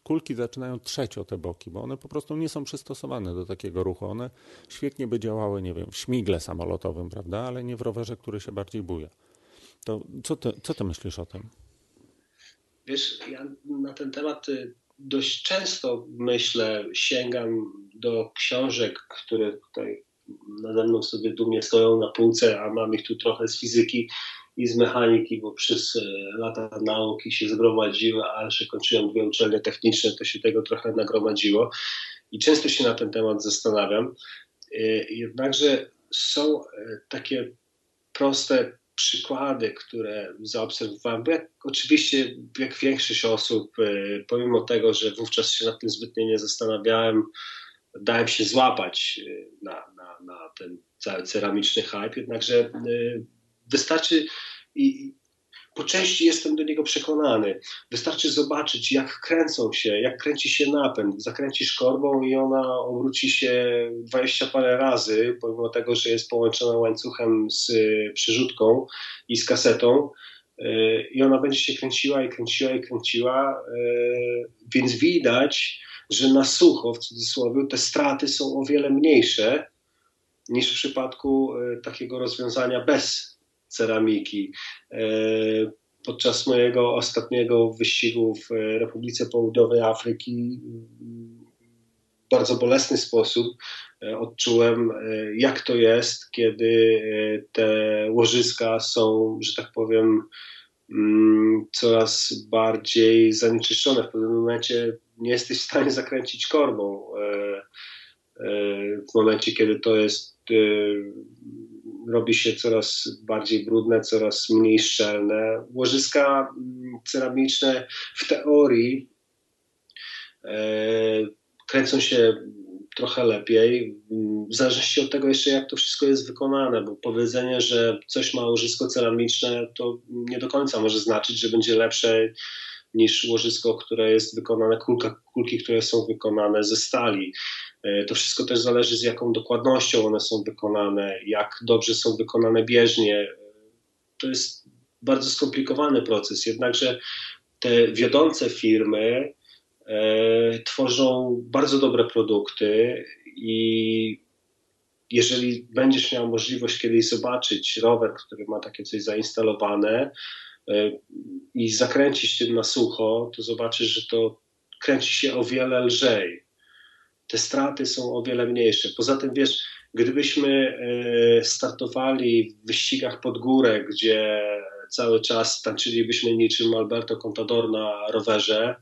A: kulki zaczynają trzeć o te boki, bo one po prostu nie są przystosowane do takiego ruchu. One świetnie by działały, nie wiem, w śmigle samolotowym, prawda, ale nie w rowerze, który się bardziej buja. To co ty, co ty myślisz o tym?
B: Wiesz, ja na ten temat y, dość często myślę, sięgam do książek, które tutaj nade mną sobie dumnie stoją na półce, a mam ich tu trochę z fizyki i z mechaniki, bo przez e, lata nauki się zgromadziły, a że kończyłem dwie uczelnie techniczne, to się tego trochę nagromadziło i często się na ten temat zastanawiam. E, jednakże są takie proste przykłady, które zaobserwowałem, bo jak, oczywiście jak większość osób, pomimo tego, że wówczas się nad tym zbytnio nie zastanawiałem, dałem się złapać na, na ten cały ceramiczny hype, jednakże y, wystarczy i po części jestem do niego przekonany. Wystarczy zobaczyć, jak kręcą się, jak kręci się napęd. Zakręcisz korbą i ona obróci się 20 parę razy, pomimo tego, że jest połączona łańcuchem z y, przerzutką i z kasetą. Y, I ona będzie się kręciła i kręciła i kręciła, więc widać, że na sucho, w cudzysłowie, te straty są o wiele mniejsze niż w przypadku takiego rozwiązania bez ceramiki. E, podczas mojego ostatniego wyścigu w Republice Południowej Afryki w bardzo bolesny sposób e, odczułem, jak to jest, kiedy te łożyska są, że tak powiem, mm, coraz bardziej zanieczyszczone. W pewnym momencie nie jesteś w stanie zakręcić korbą. W momencie, kiedy to jest robi się coraz bardziej brudne, coraz mniej szczelne. Łożyska mm, ceramiczne w teorii e, kręcą się trochę lepiej, w zależności od tego jeszcze, jak to wszystko jest wykonane, bo powiedzenie, że coś ma łożysko ceramiczne, to nie do końca może znaczyć, że będzie lepsze niż łożysko, które jest wykonane, kulka, kulki, które są wykonane ze stali. E, to wszystko też zależy z jaką dokładnością one są wykonane, jak dobrze są wykonane bieżnie. To jest bardzo skomplikowany proces, jednakże te wiodące firmy e, tworzą bardzo dobre produkty i jeżeli będziesz miał możliwość kiedyś zobaczyć rower, który ma takie coś zainstalowane e, i zakręcić tym na sucho, to zobaczysz, że to kręci się o wiele lżej te straty są o wiele mniejsze. Poza tym, wiesz, gdybyśmy startowali w wyścigach pod górę, gdzie cały czas tańczylibyśmy niczym Alberto Contador na rowerze,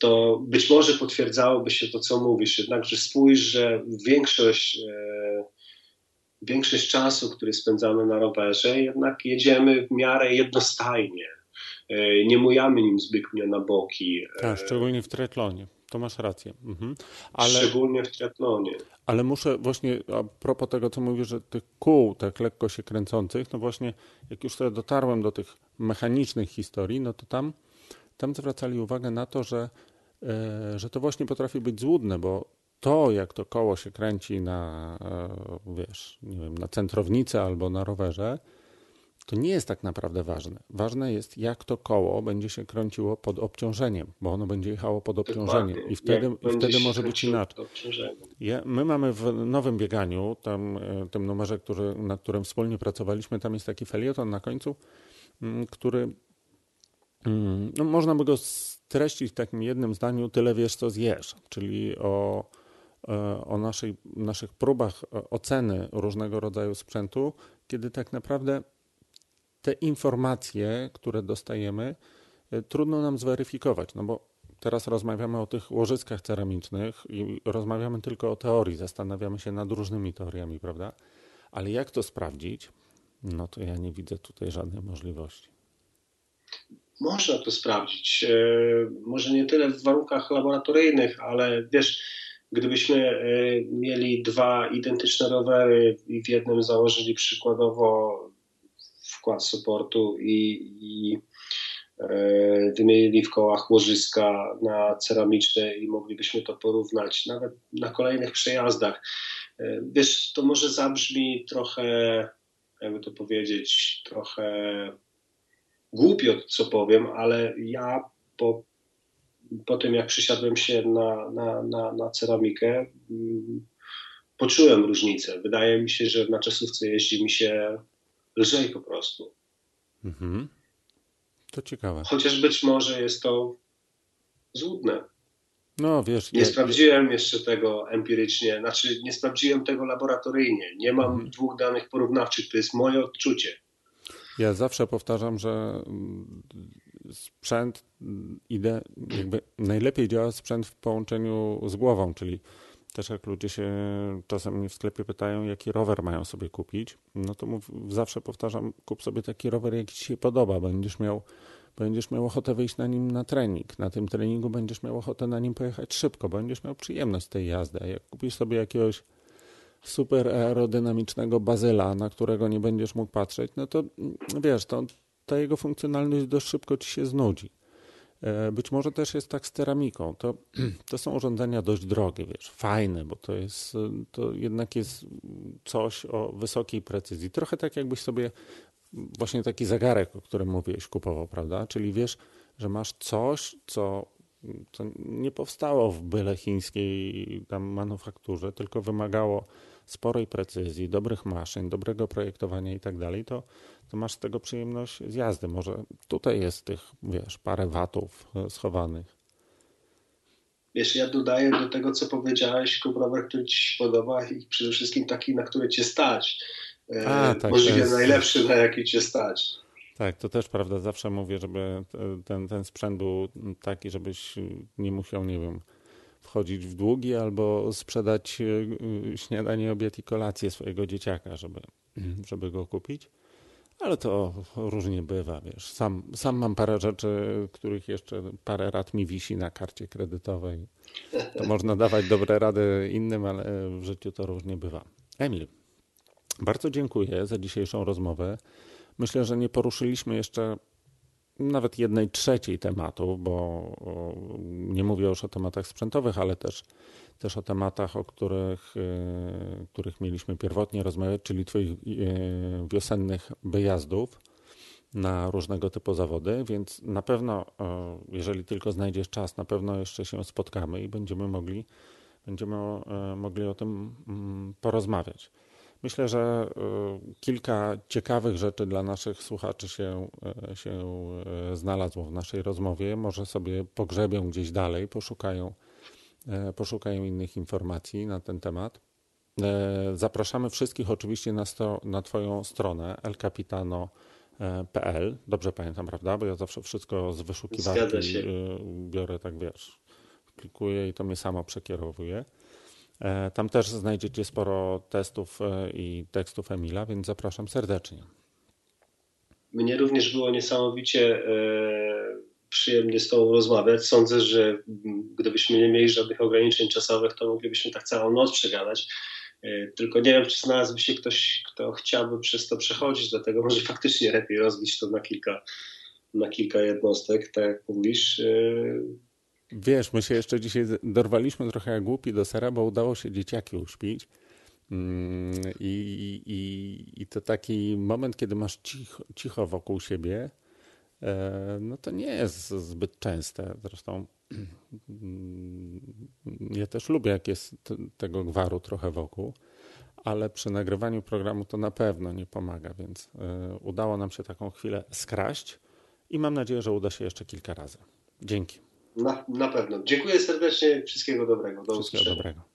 B: to być może potwierdzałoby się to, co mówisz. Jednakże spójrz, że większość, e, większość czasu, który spędzamy na rowerze, jednak jedziemy w miarę jednostajnie. E, nie mujamy nim zbytnio na boki.
A: E, tak, szczególnie w triatlonie. To masz rację. Mhm.
B: Ale, szczególnie w triatlonie.
A: Ale muszę właśnie, a propos tego, co mówisz, że tych kół tak lekko się kręcących, no właśnie, jak już sobie dotarłem do tych mechanicznych historii, no to tam, tam zwracali uwagę na to, że E, że to właśnie potrafi być złudne, bo to, jak to koło się kręci na, e, wiesz, nie wiem, na centrownicy albo na rowerze, to nie jest tak naprawdę ważne. Ważne jest, jak to koło będzie się kręciło pod obciążeniem, bo ono będzie jechało pod obciążeniem i wtedy, i wtedy może być inaczej. Ja, my mamy w nowym bieganiu, tam, e, tym numerze, który, nad którym wspólnie pracowaliśmy, tam jest taki felieton na końcu, mm, który mm, no, można by go streścić w takim jednym zdaniu tyle wiesz, co zjesz, czyli o, e, o naszej, naszych próbach e, oceny różnego rodzaju sprzętu, kiedy tak naprawdę te informacje, które dostajemy, e, trudno nam zweryfikować, no bo teraz rozmawiamy o tych łożyskach ceramicznych i rozmawiamy tylko o teorii, zastanawiamy się nad różnymi teoriami, prawda? Ale jak to sprawdzić? No to ja nie widzę tutaj żadnej możliwości.
B: Można to sprawdzić. E, może nie tyle w warunkach laboratoryjnych, ale wiesz, gdybyśmy e, mieli dwa identyczne rowery i w jednym założyli przykładowo wkład supportu i, i e, wymienili w kołach łożyska na ceramiczne i moglibyśmy to porównać nawet na kolejnych przejazdach. Wiesz, to może zabrzmi trochę, jakby to powiedzieć, trochę głupio, co powiem, ale ja po, po tym, jak przysiadłem się na, na, na, na ceramikę, mm, poczułem różnicę. Wydaje mi się, że na czasówce jeździ mi się lżej po prostu. Mhm.
A: To ciekawe.
B: Chociaż być może jest to złudne.
A: No, wiesz.
B: Nie sprawdziłem jeszcze tego empirycznie, znaczy nie sprawdziłem tego laboratoryjnie. Nie mam mhm. dwóch danych porównawczych, to jest moje odczucie.
A: Ja zawsze powtarzam, że mm, sprzęt mm, idę, jakby najlepiej działa sprzęt w połączeniu z głową, czyli też jak ludzie się czasem w sklepie pytają, jaki rower mają sobie kupić, no to mów, zawsze powtarzam, kup sobie taki rower, jaki ci się podoba. Będziesz miał, będziesz miał ochotę wyjść na nim na trening. Na tym treningu będziesz miał ochotę na nim pojechać szybko, będziesz miał przyjemność tej jazdy. A jak kupisz sobie jakiegoś super aerodynamicznego bazyla, na którego nie będziesz mógł patrzeć, no to wiesz, to ta jego funkcjonalność dość szybko ci się znudzi. E, być może też jest tak z ceramiką. To, (clears throat) to są urządzenia dość drogie, wiesz, fajne, bo to jest, to jednak jest coś o wysokiej precyzji. Trochę tak jakbyś sobie właśnie taki zegarek, o którym mówiłeś, kupował, prawda? Czyli wiesz, że masz coś, co, co nie powstało w byle chińskiej tam manufakturze, tylko wymagało sporej precyzji, dobrych maszyn, dobrego projektowania i tak dalej, to, to masz z tego przyjemność z jazdy. Może tutaj jest tych, wiesz, parę watów e, schowanych.
B: Wiesz, ja dodaję do tego, co powiedziałeś, rower, który ci się podoba i przede wszystkim taki, na który cię stać. E, A, tak, Możliwie jest... najlepszy, na jaki cię stać.
A: Tak, to też prawda. Zawsze mówię, żeby ten, ten sprzęt był taki, żebyś nie musiał, nie wiem, wchodzić w długi albo sprzedać e, śniadanie, obiad i kolację swojego dzieciaka, żeby, żeby go kupić. Ale to różnie bywa, wiesz. Sam, sam mam parę rzeczy, których jeszcze parę rat mi wisi na karcie kredytowej. To można dawać dobre rady innym, ale w życiu to różnie bywa. Emil, bardzo dziękuję za dzisiejszą rozmowę. Myślę, że nie poruszyliśmy jeszcze nawet jednej trzeciej tematu, bo nie mówię już o tematach sprzętowych, ale też, też o tematach, o których, e, których mieliśmy pierwotnie rozmawiać, czyli Twoich e, wiosennych wyjazdów na różnego typu zawody, więc na pewno, e, jeżeli tylko znajdziesz czas, na pewno jeszcze się spotkamy i będziemy mogli, będziemy mogli o tym mm, porozmawiać. Myślę, że y, kilka ciekawych rzeczy dla naszych słuchaczy się, y, się y, znalazło w naszej rozmowie. Może sobie pogrzebią gdzieś dalej, poszukają poszukają innych informacji na ten temat. Zapraszamy wszystkich oczywiście na, sto, na Twoją stronę elcapitano.pl. Dobrze pamiętam, prawda? Bo ja zawsze wszystko z wyszukiwarki biorę, tak wiesz, klikuję i to mnie samo przekierowuje. E, tam też znajdziecie sporo testów e, i tekstów Emila, więc zapraszam serdecznie.
B: Mnie również było niesamowicie e, przyjemnie z Tobą rozmawiać. Sądzę, że gdybyśmy nie mieli żadnych ograniczeń czasowych, to moglibyśmy tak całą noc przegadać. Tylko nie wiem, czy znalazłby się ktoś, kto chciałby przez to przechodzić, dlatego może faktycznie lepiej rozbić to na kilka, na kilka jednostek, tak jak mówisz.
A: Wiesz, my się jeszcze dzisiaj dorwaliśmy trochę jak głupi do sera, bo udało się dzieciaki uśpić. Mm, I, i, I to taki moment, kiedy masz cicho, cicho wokół siebie, e, no to nie jest zbyt częste. Zresztą mm, ja też lubię, jak jest tego gwaru trochę wokół, ale przy nagrywaniu programu to na pewno nie pomaga, więc e, udało nam się taką chwilę skraść i mam nadzieję, że uda się jeszcze kilka razy. Dzięki.
B: Na, na pewno. Dziękuję serdecznie. Wszystkiego dobrego.
A: Do Wszystkiego dobrego.